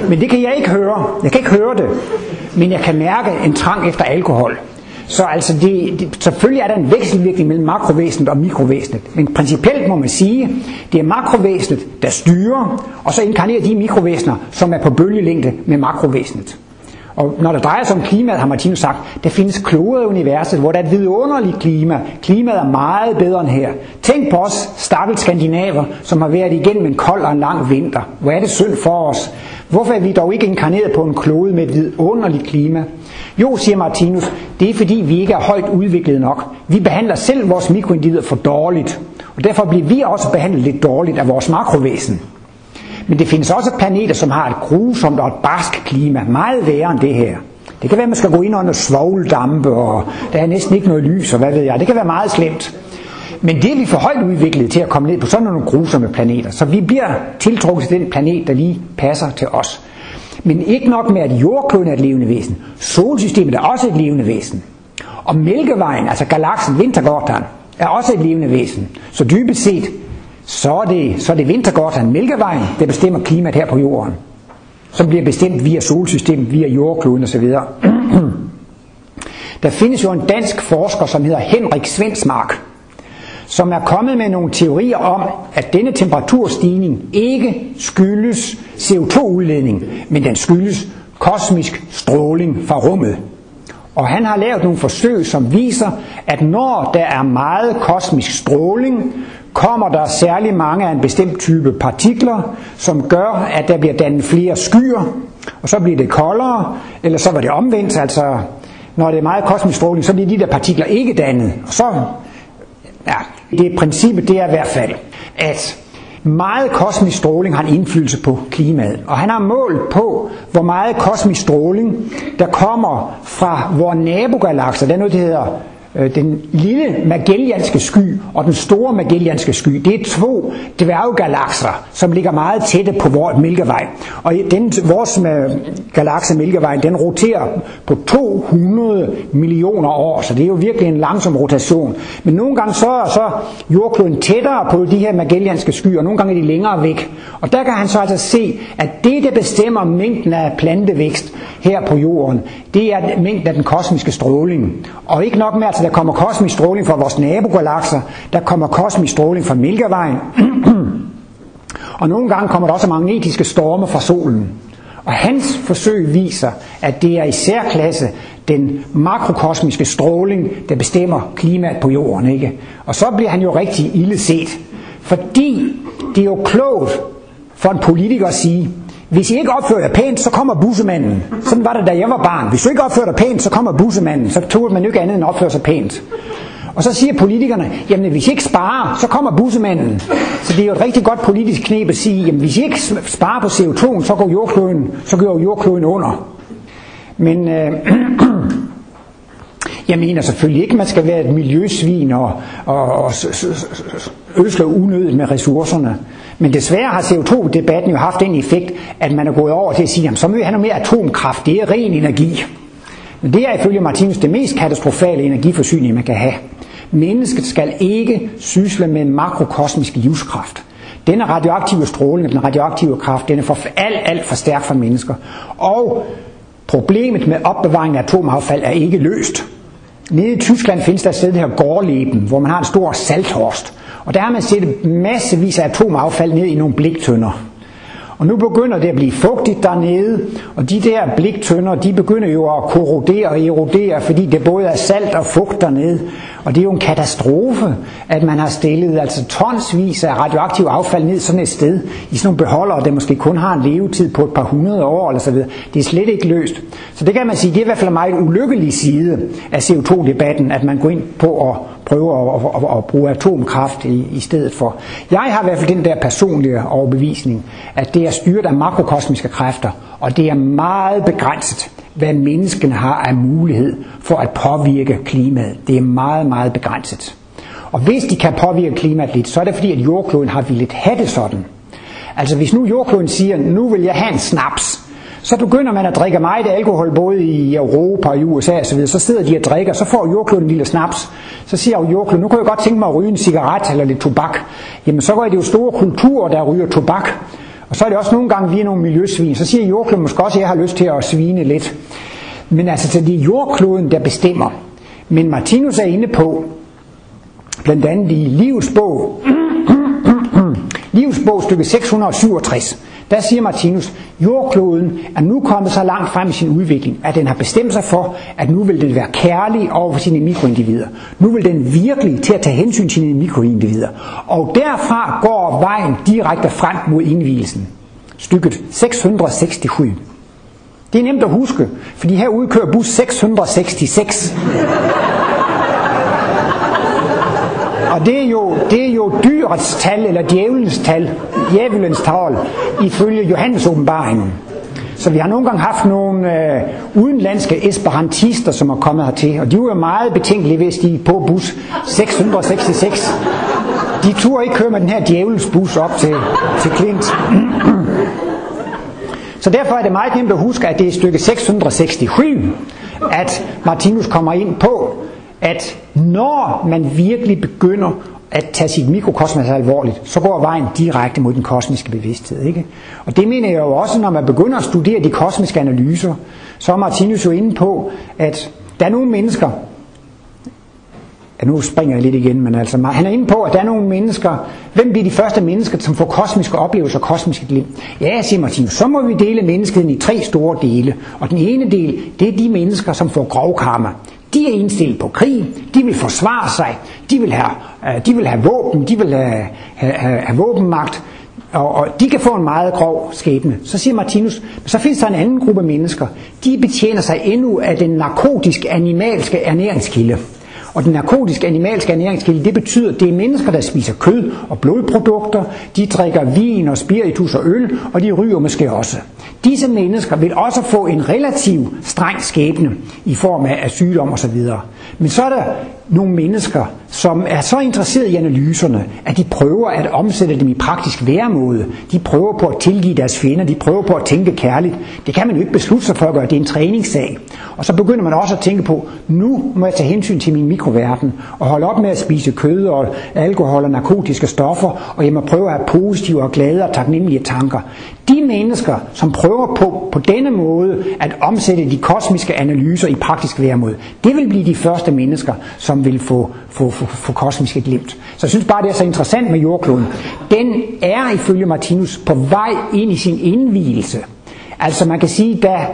S1: Men det kan jeg ikke høre. Jeg kan ikke høre det. Men jeg kan mærke en trang efter alkohol. Så altså det, det, selvfølgelig er der en vekselvirkning mellem makrovæsenet og mikrovæsenet. Men principielt må man sige, det er makrovæsenet, der styrer, og så inkarnerer de mikrovæsener, som er på bølgelængde med makrovæsenet. Og når det drejer sig om klimaet, har Martinus sagt, der findes kloder i universet, hvor der er et vidunderligt klima. Klimaet er meget bedre end her. Tænk på os stakkels skandinaver, som har været igennem en kold og en lang vinter. Hvor er det synd for os? Hvorfor er vi dog ikke inkarneret på en klode med et vidunderligt klima? Jo, siger Martinus, det er fordi vi ikke er højt udviklet nok. Vi behandler selv vores mikroindivider for dårligt. Og derfor bliver vi også behandlet lidt dårligt af vores makrovæsen. Men det findes også planeter, som har et grusomt og et barsk klima, meget værre end det her. Det kan være, at man skal gå ind under svovldampe, og der er næsten ikke noget lys, og hvad ved jeg. Det kan være meget slemt. Men det er vi for højt udviklet til at komme ned på sådan nogle grusomme planeter. Så vi bliver tiltrukket til den planet, der lige passer til os. Men ikke nok med, at jordkloden er et levende væsen. Solsystemet er også et levende væsen. Og Mælkevejen, altså galaksen Vintergården, er også et levende væsen. Så dybest set, så er det, så er det Vintergården, Mælkevejen, der bestemmer klimaet her på jorden. Som bliver bestemt via solsystemet, via jordkloden osv. Der findes jo en dansk forsker, som hedder Henrik Svensmark, som er kommet med nogle teorier om, at denne temperaturstigning ikke skyldes CO2-udledning, men den skyldes kosmisk stråling fra rummet. Og han har lavet nogle forsøg, som viser, at når der er meget kosmisk stråling, kommer der særlig mange af en bestemt type partikler, som gør, at der bliver dannet flere skyer, og så bliver det koldere, eller så var det omvendt, altså når det er meget kosmisk stråling, så bliver de der partikler ikke dannet. Og så, ja, det princippet det er i hvert fald, at meget kosmisk stråling har en indflydelse på klimaet. Og han har målt på, hvor meget kosmisk stråling, der kommer fra vores nabogalakser. Der er noget, der hedder Øh, den lille Magellanske sky og den store Magellanske sky, det er to dværggalakser, som ligger meget tætte på vores Mælkevej. Og den, vores øh, galakse Mælkevej, den roterer på 200 millioner år, så det er jo virkelig en langsom rotation. Men nogle gange så er så jordkloden tættere på de her Magellanske skyer, og nogle gange er de længere væk. Og der kan han så altså se, at det, der bestemmer mængden af plantevækst her på jorden, det er mængden af den kosmiske stråling. Og ikke nok med, at Altså, der kommer kosmisk stråling fra vores nabogalakser, der kommer kosmisk stråling fra Mælkevejen, og nogle gange kommer der også magnetiske storme fra solen. Og hans forsøg viser, at det er i særklasse den makrokosmiske stråling, der bestemmer klimaet på jorden. Ikke? Og så bliver han jo rigtig ille set. Fordi det er jo klogt for en politiker at sige, hvis I ikke opfører jer pænt, så kommer bussemanden. Sådan var det, da jeg var barn. Hvis du ikke opfører dig pænt, så kommer bussemanden. Så tog man jo ikke andet end at opføre sig pænt. Og så siger politikerne, jamen hvis I ikke sparer, så kommer bussemanden. Så det er jo et rigtig godt politisk knep at sige, jamen hvis I ikke sparer på CO2, så går jordkloden, så går jordkloden under. Men øh, jeg mener selvfølgelig ikke, at man skal være et miljøsvin og, og, og øsle unødigt med ressourcerne. Men desværre har CO2-debatten jo haft den effekt, at man er gået over til at sige, jamen så må vi have noget mere atomkraft, det er ren energi. Men det er ifølge Martinus det mest katastrofale energiforsyning, man kan have. Mennesket skal ikke sysle med en makrokosmisk livskraft. Denne radioaktive stråling, den radioaktive kraft, den er for alt, alt for stærk for mennesker. Og problemet med opbevaring af atomaffald er ikke løst. Nede i Tyskland findes der et sted, der hedder Gorleben, hvor man har en stor salthorst. Og der har man set massevis af atomaffald ned i nogle bliktønder. Og nu begynder det at blive fugtigt dernede, og de der bliktønder, de begynder jo at korrodere og erodere, fordi det både er salt og fugt dernede. Og det er jo en katastrofe, at man har stillet altså tonsvis af radioaktiv affald ned sådan et sted, i sådan nogle beholdere, der måske kun har en levetid på et par hundrede år eller så videre. Det er slet ikke løst. Så det kan man sige, det er i hvert fald en meget ulykkelig side af CO2-debatten, at man går ind på at prøve at, at, at, at bruge atomkraft i, i stedet for. Jeg har i hvert fald den der personlige overbevisning, at det er styret af makrokosmiske kræfter, og det er meget begrænset hvad menneskene har af mulighed for at påvirke klimaet. Det er meget, meget begrænset. Og hvis de kan påvirke klimaet lidt, så er det fordi, at jordkloden har villet have det sådan. Altså hvis nu jordkloden siger, nu vil jeg have en snaps, så begynder man at drikke meget alkohol både i Europa og i USA osv. Så sidder de og drikker, så får jordkloden en lille snaps. Så siger jordkloden, nu kan jeg godt tænke mig at ryge en cigaret eller lidt tobak. Jamen så går det jo store kulturer, der ryger tobak. Og så er det også nogle gange, vi er nogle miljøsvin. Så siger jordkloden måske også, at jeg har lyst til at svine lidt. Men altså, så det er jordkloden, der bestemmer. Men Martinus er inde på, blandt andet i Livsbog, Livsbog stykke 667, der siger Martinus, jordkloden er nu kommet så langt frem i sin udvikling, at den har bestemt sig for, at nu vil den være kærlig over for sine mikroindivider. Nu vil den virkelig til at tage hensyn til sine mikroindivider. Og derfra går vejen direkte frem mod indvielsen. Stykket 667. Det er nemt at huske, fordi herude kører bus 666. Og det er jo, det er jo dyrets tal, eller djævelens tal, djævelens tal, ifølge Johannes åbenbaringen. Så vi har nogle gange haft nogle øh, udenlandske esperantister, som er kommet hertil, og de var jo meget betænkelige ved at stige på bus 666. De turde ikke køre med den her djævelens bus op til, til Klint. Så derfor er det meget nemt at huske, at det er stykke 667, at Martinus kommer ind på, at når man virkelig begynder at tage sit mikrokosmos alvorligt, så går vejen direkte mod den kosmiske bevidsthed. Ikke? Og det mener jeg jo også, når man begynder at studere de kosmiske analyser, så er Martinus jo inde på, at der er nogle mennesker, ja nu springer jeg lidt igen, men altså han er inde på, at der er nogle mennesker, hvem bliver de første mennesker, som får kosmiske oplevelser og kosmiske liv? Ja, siger Martinus, så må vi dele menneskeheden i tre store dele, og den ene del, det er de mennesker, som får grovkarma. De er indstillet på krig, de vil forsvare sig, de vil have, øh, de vil have våben, de vil have, have, have, have våbenmagt, og, og de kan få en meget grov skæbne. Så siger Martinus, så findes der en anden gruppe mennesker, de betjener sig endnu af den narkotisk-animalske ernæringskilde. Og den narkotiske animalske ernæringskilde, det betyder, at det er mennesker, der spiser kød og blodprodukter, de drikker vin og spiritus og øl, og de ryger måske også. Disse mennesker vil også få en relativ streng skæbne i form af sygdom osv. Men så er der nogle mennesker, som er så interesseret i analyserne, at de prøver at omsætte dem i praktisk væremåde. De prøver på at tilgive deres fjender, de prøver på at tænke kærligt. Det kan man jo ikke beslutte sig for at gøre, det er en træningssag. Og så begynder man også at tænke på, nu må jeg tage hensyn til min mikroverden, og holde op med at spise kød og alkohol og narkotiske stoffer, og jeg må prøve at have positive og glade og taknemmelige tanker. De mennesker, som prøver på, på denne måde at omsætte de kosmiske analyser i praktisk væremåde, det vil blive de første mennesker, som vil få, få, få, få kosmiske glimt. Så jeg synes bare, det er så interessant med jordkloden. Den er ifølge Martinus på vej ind i sin indvielse. Altså man kan sige, da,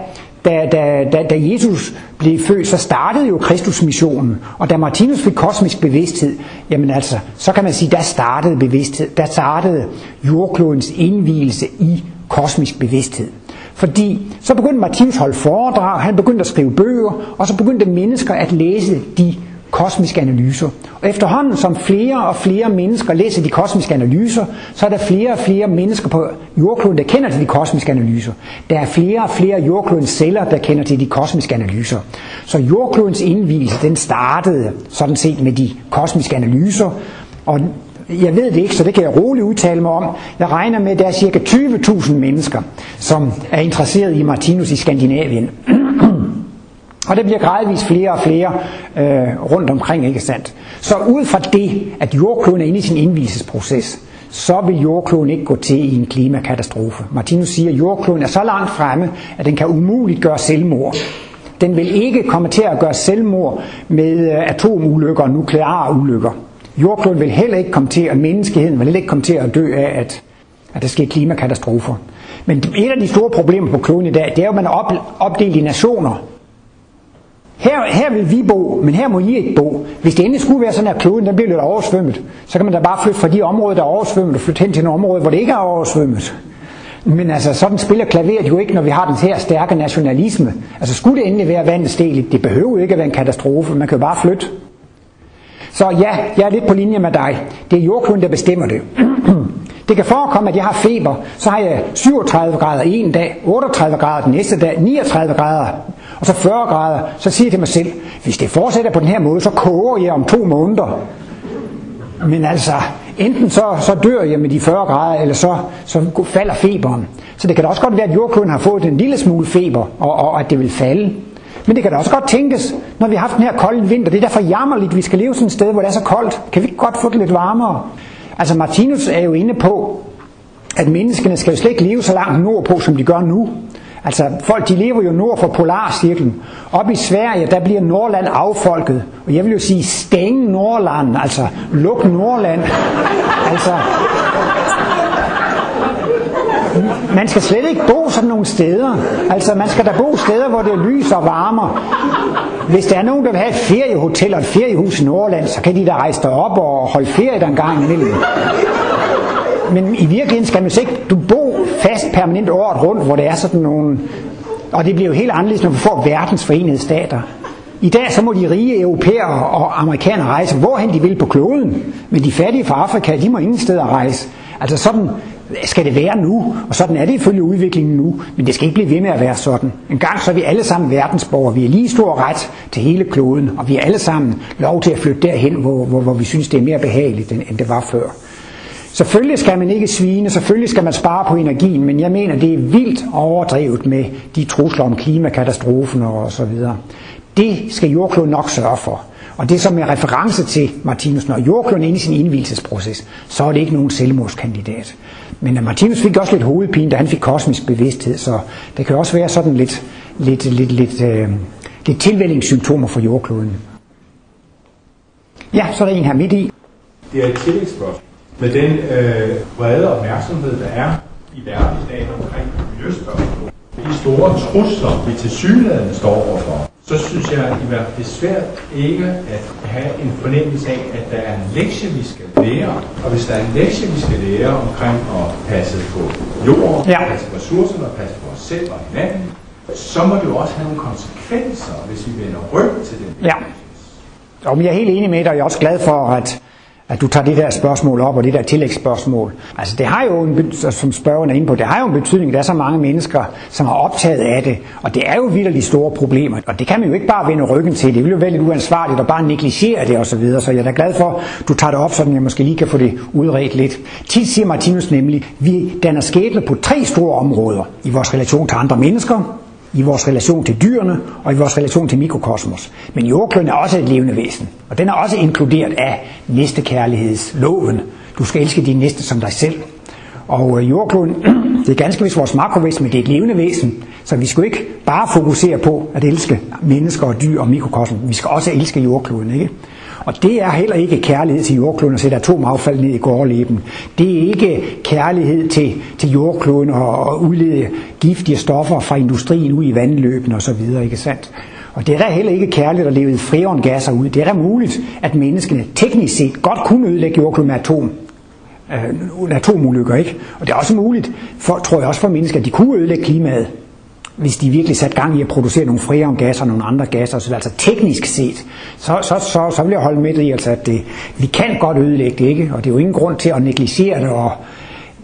S1: da, da, da, da Jesus blev født, så startede jo Kristusmissionen. Og da Martinus fik kosmisk bevidsthed, jamen altså, så kan man sige, der startede bevidsthed, der startede jordklodens indvielse i kosmisk bevidsthed. Fordi så begyndte Martinus at holde foredrag, han begyndte at skrive bøger, og så begyndte mennesker at læse de kosmiske analyser. Og efterhånden som flere og flere mennesker læser de kosmiske analyser, så er der flere og flere mennesker på jordkloden, der kender til de kosmiske analyser. Der er flere og flere jordklodens celler, der kender til de kosmiske analyser. Så jordklodens indvielse, den startede sådan set med de kosmiske analyser, og jeg ved det ikke, så det kan jeg roligt udtale mig om. Jeg regner med, at der er cirka 20.000 mennesker, som er interesseret i Martinus i Skandinavien. Og det bliver gradvist flere og flere øh, rundt omkring, ikke sandt? Så ud fra det, at jordkloden er inde i sin indvisesproces, så vil jordkloden ikke gå til i en klimakatastrofe. Martinus siger, at jordkloden er så langt fremme, at den kan umuligt gøre selvmord. Den vil ikke komme til at gøre selvmord med øh, atomulykker og nukleare ulykker. Jordkloden vil heller ikke komme til, at menneskeheden vil heller ikke komme til at dø af, at, at der sker klimakatastrofer. Men et af de store problemer på kloden i dag, det er jo, at man er opdelt i nationer. Her, her vil vi bo, men her må I ikke bo. Hvis det endelig skulle være sådan, at kloden den bliver lidt oversvømmet, så kan man da bare flytte fra de områder, der er oversvømmet, og flytte hen til nogle områder, hvor det ikke er oversvømmet. Men altså, sådan spiller klaveret jo ikke, når vi har den her stærke nationalisme. Altså, skulle det endelig være vandesteligt, det behøver jo ikke at være en katastrofe, man kan jo bare flytte. Så ja, jeg er lidt på linje med dig. Det er jordkloden, der bestemmer det. Det kan forekomme, at jeg har feber, så har jeg 37 grader en dag, 38 grader den næste dag, 39 grader, og så 40 grader. Så siger jeg til mig selv, hvis det fortsætter på den her måde, så koger jeg om to måneder. Men altså, enten så, så dør jeg med de 40 grader, eller så, så falder feberen. Så det kan da også godt være, at jordkloden har fået en lille smule feber, og, og at det vil falde. Men det kan da også godt tænkes, når vi har haft den her kolde vinter, det er derfor jammerligt, at vi skal leve sådan et sted, hvor det er så koldt. Kan vi ikke godt få det lidt varmere? Altså Martinus er jo inde på, at menneskene skal jo slet ikke leve så langt nordpå, som de gør nu. Altså folk de lever jo nord for polarcirklen. Op i Sverige, der bliver Nordland affolket. Og jeg vil jo sige, stænge Nordland, altså luk Nordland. Altså, man skal slet ikke bo sådan nogle steder. Altså, man skal da bo steder, hvor det er lys og varmer. Hvis der er nogen, der vil have et feriehotel og et feriehus i Nordland, så kan de da rejse derop og holde ferie der en gang imellem. Men i virkeligheden skal man ikke du bo fast permanent året rundt, hvor det er sådan nogle... Og det bliver jo helt anderledes, når vi får verdens forenede stater. I dag så må de rige europæere og amerikanere rejse, hvorhen de vil på kloden. Men de fattige fra Afrika, de må ingen steder rejse. Altså sådan skal det være nu, og sådan er det ifølge udviklingen nu, men det skal ikke blive ved med at være sådan. En gang så er vi alle sammen verdensborgere, vi er lige stor ret til hele kloden, og vi er alle sammen lov til at flytte derhen, hvor, hvor, hvor vi synes, det er mere behageligt, end, end det var før. Selvfølgelig skal man ikke svine, selvfølgelig skal man spare på energien, men jeg mener, det er vildt overdrevet med de trusler om klimakatastrofen og så videre. Det skal jordkloden nok sørge for. Og det som er reference til Martinus, når jordkloden er inde i sin indvielsesproces, så er det ikke nogen selvmordskandidat. Men øh, Martinus fik også lidt hovedpine, da han fik kosmisk bevidsthed, så det kan også være sådan lidt, lidt, lidt, lidt, øh, det tilvældingssymptomer for jordkloden. Ja, så er der en her midt i.
S6: Det er et tillægsspørgsmål. Med den øh, brede opmærksomhed, der er i verden i dag omkring miljøspørgsmål, de store trusler, vi til synligheden står overfor, så synes jeg i hvert fald, det er svært ikke at have en fornemmelse af, at der er en lektie, vi skal lære. Og hvis der er en lektie, vi skal lære omkring at passe på jorden,
S1: Ja.
S6: passe på ressourcerne og passe på os selv og hinanden, så må det jo også have nogle konsekvenser, hvis vi vender ryggen til den.
S1: Ja. Og jeg er helt enig med dig, og jeg er også glad for, at, at du tager det der spørgsmål op, og det der tillægsspørgsmål. Altså det har jo, en, som spørgeren er inde på, det har jo en betydning, der er så mange mennesker, som er optaget af det, og det er jo vildt store problemer, og det kan man jo ikke bare vende ryggen til, det vil jo være lidt uansvarligt at bare negligere det osv., så, videre. så jeg er da glad for, at du tager det op, så jeg måske lige kan få det udredt lidt. Tit siger Martinus nemlig, vi danner skæbne på tre store områder i vores relation til andre mennesker, i vores relation til dyrene og i vores relation til mikrokosmos. Men jordkloden er også et levende væsen, og den er også inkluderet af næstekærlighedsloven. Du skal elske din næste som dig selv. Og øh, jordkloden, det er ganske vist vores makrovæsen, men det er et levende væsen. Så vi skal jo ikke bare fokusere på at elske mennesker og dyr og mikrokosmos. Vi skal også elske jordkloden, ikke? Og det er heller ikke kærlighed til jordkloden at sætte atomaffald ned i gårdleben. Det er ikke kærlighed til, til jordkloden og, og udlede giftige stoffer fra industrien ud i vandløbene osv., ikke sandt? Og det er da heller ikke kærligt at leve freongasser ud. Det er da muligt, at menneskene teknisk set godt kunne ødelægge jordkloden med atom øh, atomulykker, ikke? Og det er også muligt, for, tror jeg også for mennesker, at de kunne ødelægge klimaet, hvis de virkelig satte gang i at producere nogle freongasser og nogle andre gasser osv. Altså teknisk set, så, så, så, så vil jeg holde med det i, altså, at det, vi kan godt ødelægge det, ikke? Og det er jo ingen grund til at negligere det, og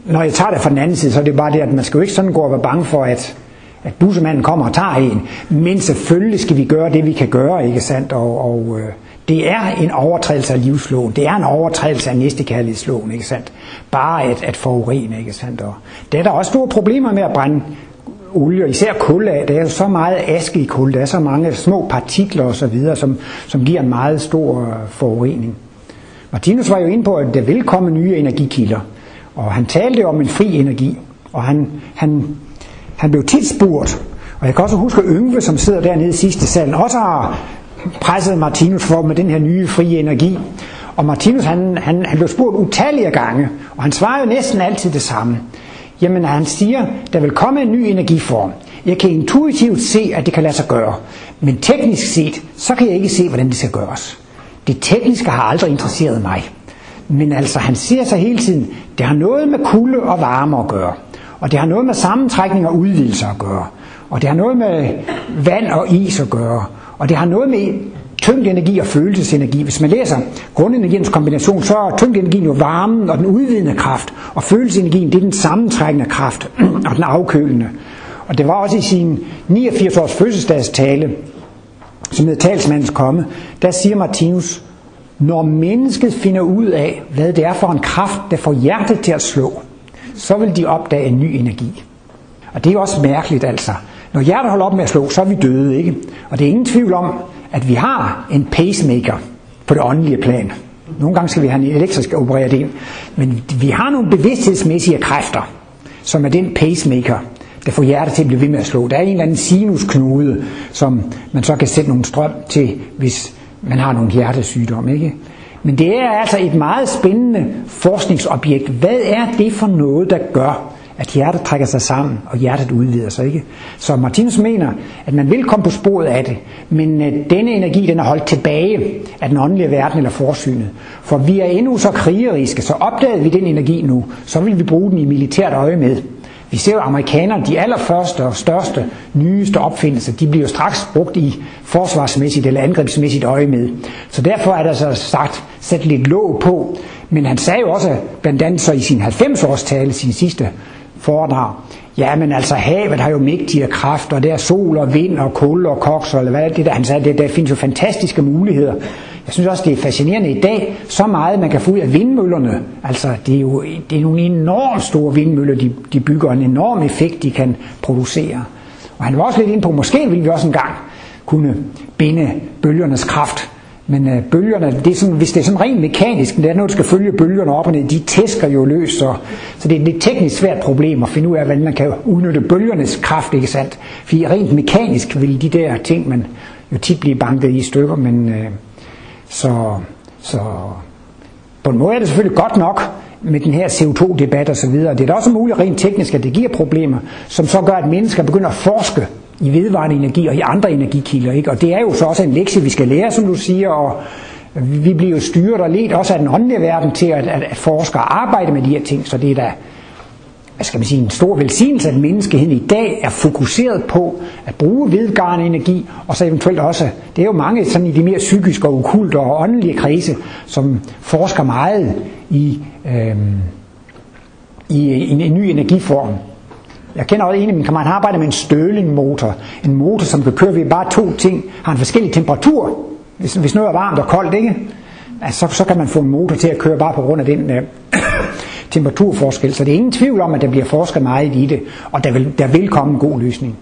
S1: når jeg tager det fra den anden side, så er det bare det, at man skal jo ikke sådan gå og være bange for, at, at bussemanden kommer og tager en. Men selvfølgelig skal vi gøre det, vi kan gøre, ikke sandt? Og, og øh, det er en overtrædelse af livsloven. Det er en overtrædelse af næstekærlighedsloven, ikke sandt? Bare at, at forurene, ikke sandt? Og det er der også store problemer med at brænde olie, og især kul af. Der er jo så meget aske i kul, der er så mange små partikler osv., som, som giver en meget stor øh, forurening. Martinus var jo inde på, at der vil komme nye energikilder, og han talte om en fri energi, og han, han, han blev tit spurgt, og jeg kan også huske, Yngve, som sidder dernede i sidste salen, også har presset Martinus for med den her nye frie energi. Og Martinus, han, han, han blev spurgt utallige gange, og han svarede jo næsten altid det samme. Jamen, han siger, der vil komme en ny energiform. Jeg kan intuitivt se, at det kan lade sig gøre. Men teknisk set, så kan jeg ikke se, hvordan det skal gøres. Det tekniske har aldrig interesseret mig. Men altså, han siger sig hele tiden, det har noget med kulde og varme at gøre. Og det har noget med sammentrækning og udvidelse at gøre. Og det har noget med vand og is at gøre. Og det har noget med tyngdenergi og følelsesenergi. Hvis man læser grundenergiens kombination, så er tyngdenergien jo varmen og den udvidende kraft, og følelsesenergien det er den sammentrækkende kraft og den afkølende. Og det var også i sin 89 års fødselsdagstale, som hedder talsmandens komme, der siger Martinus, når mennesket finder ud af, hvad det er for en kraft, der får hjertet til at slå, så vil de opdage en ny energi. Og det er jo også mærkeligt altså. Når hjertet holder op med at slå, så er vi døde, ikke? Og det er ingen tvivl om, at vi har en pacemaker på det åndelige plan. Nogle gange skal vi have en elektrisk opereret ind. Men vi har nogle bevidsthedsmæssige kræfter, som er den pacemaker, der får hjertet til at blive ved med at slå. Der er en eller anden sinusknude, som man så kan sætte nogle strøm til, hvis man har nogle hjertesygdomme. Ikke? Men det er altså et meget spændende forskningsobjekt. Hvad er det for noget, der gør, at hjertet trækker sig sammen, og hjertet udvider sig. Ikke? Så Martinus mener, at man vil komme på sporet af det, men øh, denne energi den er holdt tilbage af den åndelige verden eller forsynet. For vi er endnu så krigeriske, så opdagede vi den energi nu, så vil vi bruge den i militært øje med. Vi ser jo amerikanerne, de allerførste og største, nyeste opfindelser, de bliver jo straks brugt i forsvarsmæssigt eller angrebsmæssigt øje med. Så derfor er der så sagt, sat lidt låg på. Men han sagde jo også, blandt andet så i sin 90-års tale, sin sidste foredrag, ja, men altså havet har jo mægtige kræfter, der er sol og vind og kul og koks, og hvad det der, han sagde, det, der findes jo fantastiske muligheder. Jeg synes også, det er fascinerende i dag, så meget man kan få ud af vindmøllerne. Altså, det er jo det er nogle enormt store vindmøller, de, de bygger, en enorm effekt, de kan producere. Og han var også lidt ind på, måske ville vi også engang kunne binde bølgernes kraft. Men øh, bølgerne, det er sådan, hvis det er sådan rent mekanisk, det er noget, der skal følge bølgerne op og ned, de tæsker jo løs, så, så det er et lidt teknisk svært problem at finde ud af, hvordan man kan udnytte bølgernes kraft, ikke sandt? Fordi rent mekanisk vil de der ting, man jo tit blive banket i stykker, men øh, så, så på en måde er det selvfølgelig godt nok med den her CO2-debat og så videre. Det er da også muligt rent teknisk, at det giver problemer, som så gør, at mennesker begynder at forske i vedvarende energi og i andre energikilder. Ikke? Og det er jo så også en lektie, vi skal lære, som du siger, og vi bliver jo styret og let også af den åndelige verden til at, at, at forske og arbejde med de her ting, så det er da hvad skal man sige, en stor velsignelse, at menneskeheden i dag er fokuseret på at bruge vedvarende energi, og så eventuelt også, det er jo mange sådan i de mere psykiske og okulte og åndelige kredse, som forsker meget i, øh, i en, en ny energiform. Jeg kender også en af mine kammerater, han arbejder med en støling-motor. En motor, som kan køre ved bare to ting, har en forskellig temperatur. Hvis, hvis noget er varmt og koldt, ikke? Altså, så, så kan man få en motor til at køre bare på grund af den øh, temperaturforskel. Så det er ingen tvivl om, at der bliver forsket meget i det, og der vil, der vil komme en god løsning.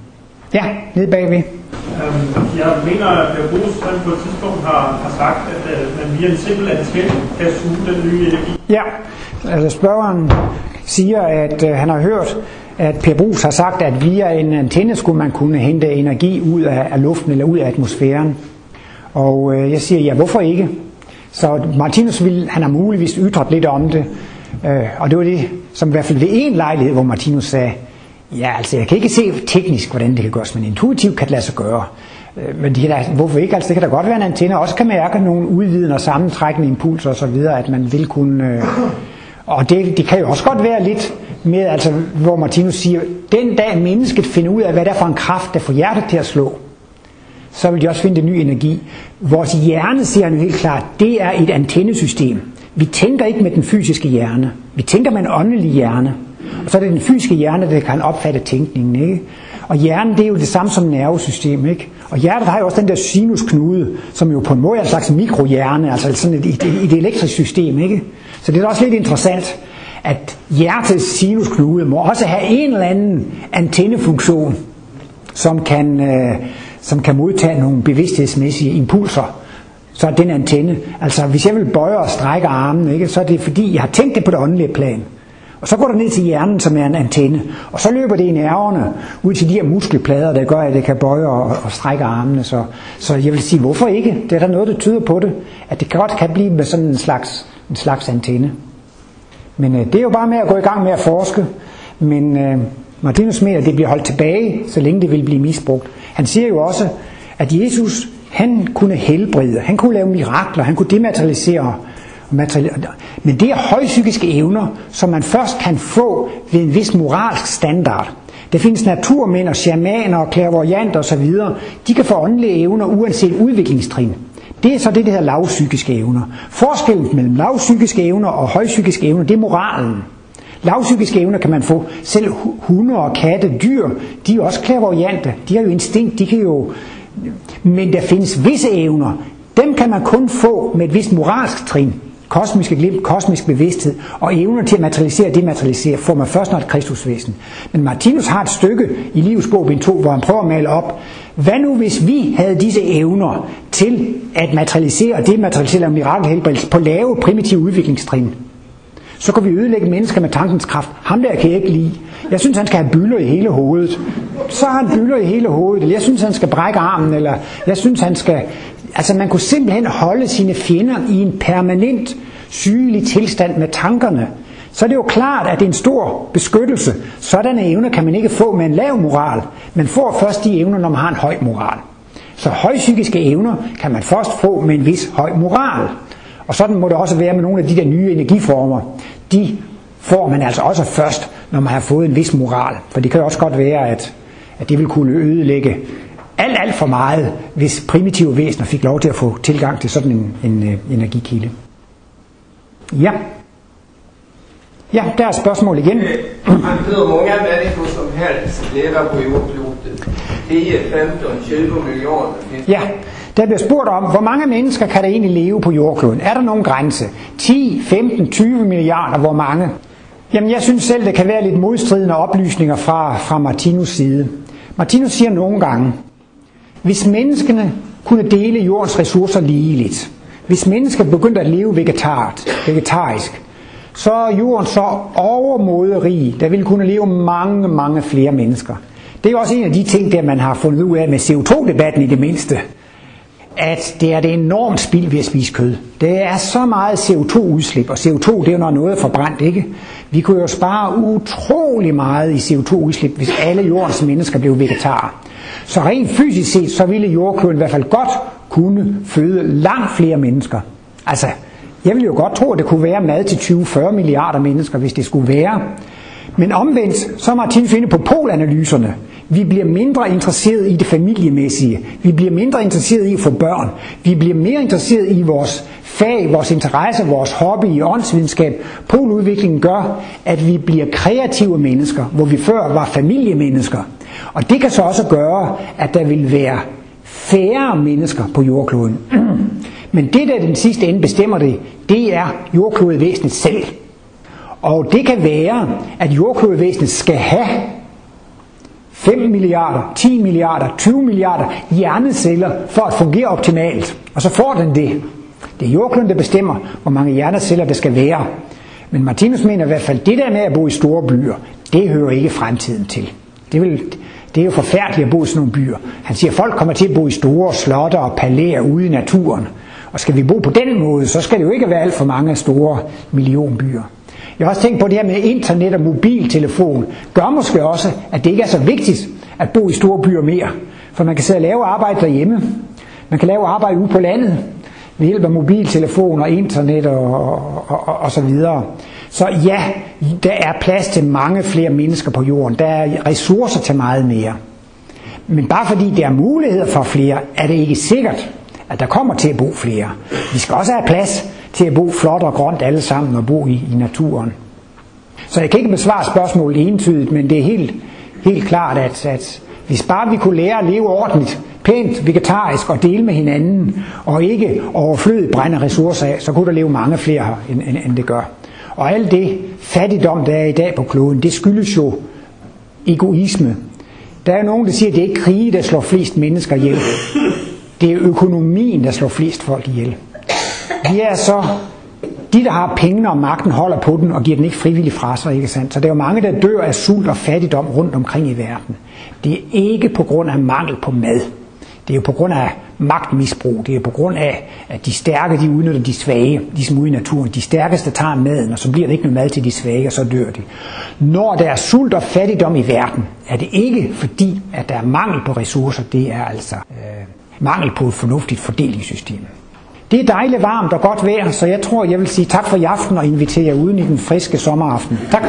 S1: Ja, nede bagved.
S7: Øhm, jeg mener, at Per Brugs på et tidspunkt har, har sagt, at øh, man via en simpel antenne kan suge den nye energi.
S1: Ja, altså spørgeren siger, at øh, han har hørt, at Per Brugs har sagt, at via en antenne skulle man kunne hente energi ud af, af luften eller ud af atmosfæren. Og øh, jeg siger, ja, hvorfor ikke? Så Martinus vil, han har muligvis ytret lidt om det, øh, og det var det, som i hvert fald ved en lejlighed, hvor Martinus sagde, ja, altså jeg kan ikke se teknisk, hvordan det kan gøres, men intuitivt kan det lade sig gøre. Øh, men det der, hvorfor ikke? Altså det kan da godt være, en antenne også kan mærke nogle udvidende og sammentrækkende impulser osv., at man vil kunne... Øh, og det, det kan jo også godt være lidt med, altså, hvor Martinus siger, den dag mennesket finder ud af, hvad det er for en kraft, der får hjertet til at slå, så vil de også finde en ny energi. Vores hjerne, siger han jo helt klart, det er et antennesystem. Vi tænker ikke med den fysiske hjerne. Vi tænker med en åndelig hjerne. Og så er det den fysiske hjerne, der kan opfatte tænkningen. Ikke? Og hjernen, det er jo det samme som nervesystem. Ikke? Og hjertet har jo også den der sinusknude, som jo på en måde er en slags mikrohjerne, altså sådan et, et, et elektrisk system. Ikke? Så det er også lidt interessant, at hjertets sinusknude må også have en eller anden antennefunktion, som kan, øh, som kan modtage nogle bevidsthedsmæssige impulser. Så er den antenne. Altså hvis jeg vil bøje og strække armen, ikke, så er det fordi, jeg har tænkt det på det åndelige plan. Og så går det ned til hjernen, som er en antenne. Og så løber det i nerverne ud til de her muskelplader, der gør, at det kan bøje og, og strække armene. Så, så jeg vil sige, hvorfor ikke? Det er der noget, der tyder på det. At det godt kan blive med sådan en slags, en slags antenne. Men øh, det er jo bare med at gå i gang med at forske. Men øh, Martinus mener, at det bliver holdt tilbage, så længe det vil blive misbrugt. Han siger jo også, at Jesus han kunne helbrede, han kunne lave mirakler, han kunne dematerialisere. Men det er højpsykiske evner, som man først kan få ved en vis moralsk standard. Der findes naturmænd og shamaner og klærvorianter osv. De kan få åndelige evner uanset udviklingstrin. Det er så det, der hedder lavpsykiske evner. Forskellen mellem lavpsykiske evner og højpsykiske evner, det er moralen. Lavpsykiske evner kan man få. Selv hunde og katte, dyr, de er også klærvariante. De har jo instinkt, de kan jo... Men der findes visse evner. Dem kan man kun få med et vist moralsk trin. Kosmiske glimt, kosmisk bevidsthed og evner til at materialisere og dematerialisere får man først, når et kristusvæsen. Men Martinus har et stykke i Livets bog, bind 2, hvor han prøver at male op, hvad nu hvis vi havde disse evner til at materialisere og dematerialisere mirakelhelbredelse på lave primitive udviklingstrin? Så kunne vi ødelægge mennesker med tankens kraft. Ham der kan jeg ikke lide. Jeg synes, han skal have bylder i hele hovedet. Så har han byller i hele hovedet. Eller jeg synes, han skal brække armen. Eller jeg synes, han skal... Altså man kunne simpelthen holde sine fjender i en permanent sygelig tilstand med tankerne. Så er det jo klart, at det er en stor beskyttelse. Sådanne evner kan man ikke få med en lav moral. Man får først de evner, når man har en høj moral. Så højpsykiske evner kan man først få med en vis høj moral. Og sådan må det også være med nogle af de der nye energiformer. De får man altså også først, når man har fået en vis moral. For det kan jo også godt være, at, at det vil kunne ødelægge alt, alt for meget, hvis primitive væsener fik lov til at få tilgang til sådan en, en en energikilde. Ja. Ja, der er spørgsmål igen.
S4: Hur många människor som helst lever på jordklotet. 10, 15, 20 miljoner.
S1: Ja, der bliver spurgt om, hvor mange mennesker kan der egentlig leve på jordkloden? Er der nogen grænse? 10, 15, 20 milliarder, hvor mange? Jamen jeg synes selv, det kan være lidt modstridende oplysninger fra, fra Martinus side. Martinus siger nogle gange, hvis menneskene kunne dele jordens ressourcer ligeligt, hvis mennesker begyndte at leve vegetart, vegetarisk, så er jorden så overmodet rig. Der vil kunne leve mange, mange flere mennesker. Det er jo også en af de ting, der man har fundet ud af med CO2-debatten i det mindste. at det er det enormt spild ved at spise kød. Det er så meget CO2-udslip, og CO2 det er jo når noget er forbrændt, ikke? Vi kunne jo spare utrolig meget i CO2-udslip, hvis alle jordens mennesker blev vegetarer. Så rent fysisk set, så ville jordkloden i hvert fald godt kunne føde langt flere mennesker. Altså, jeg vil jo godt tro, at det kunne være mad til 20-40 milliarder mennesker, hvis det skulle være. Men omvendt, så er Martin finde på polanalyserne. Vi bliver mindre interesseret i det familiemæssige. Vi bliver mindre interesseret i at få børn. Vi bliver mere interesseret i vores fag, vores interesse, vores hobby i åndsvidenskab. Poludviklingen gør, at vi bliver kreative mennesker, hvor vi før var familiemennesker. Og det kan så også gøre, at der vil være færre mennesker på jordkloden. Men det, der den sidste ende bestemmer det, det er jordklodevæsenet selv. Og det kan være, at jordklodevæsenet skal have 5 milliarder, 10 milliarder, 20 milliarder hjerneceller for at fungere optimalt. Og så får den det. Det er jordkloden, der bestemmer, hvor mange hjerneceller der skal være. Men Martinus mener i hvert fald, det der med at bo i store byer, det hører ikke fremtiden til. Det, vil, det er jo forfærdeligt at bo i sådan nogle byer. Han siger, at folk kommer til at bo i store slotter og palæer ude i naturen. Og skal vi bo på den måde, så skal det jo ikke være alt for mange store millionbyer. Jeg har også tænkt på det her med internet og mobiltelefon. Gør måske også, at det ikke er så vigtigt at bo i store byer mere. For man kan sidde og lave arbejde derhjemme. Man kan lave arbejde ude på landet ved hjælp af mobiltelefon og internet og, og, og, og så videre. Så ja, der er plads til mange flere mennesker på jorden. Der er ressourcer til meget mere. Men bare fordi der er muligheder for flere, er det ikke sikkert, at der kommer til at bo flere. Vi skal også have plads til at bo flot og grønt alle sammen og bo i, i naturen. Så jeg kan ikke besvare spørgsmålet entydigt, men det er helt, helt klart, at, at hvis bare vi kunne lære at leve ordentligt, pænt, vegetarisk og dele med hinanden, og ikke overflødigt brænde ressourcer af, så kunne der leve mange flere her, end, end, end det gør. Og alt det fattigdom, der er i dag på kloden, det skyldes jo egoisme. Der er nogen, der siger, at det er ikke krige, der slår flest mennesker ihjel. Det er økonomien, der slår flest folk ihjel. Vi er så de, der har pengene og magten, holder på den og giver den ikke frivilligt fra sig, ikke sandt? Så der er jo mange, der dør af sult og fattigdom rundt omkring i verden. Det er ikke på grund af mangel på mad. Det er jo på grund af magtmisbrug. Det er på grund af, at de stærke, de udnytter de svage, ligesom ude i naturen. De stærkeste tager maden, og så bliver der ikke noget mad til de svage, og så dør de. Når der er sult og fattigdom i verden, er det ikke fordi, at der er mangel på ressourcer. Det er altså øh, mangel på et fornuftigt fordelingssystem. Det er dejligt varmt og godt vejr, så jeg tror, jeg vil sige tak for i aften og invitere jer uden i den friske sommeraften. Tak.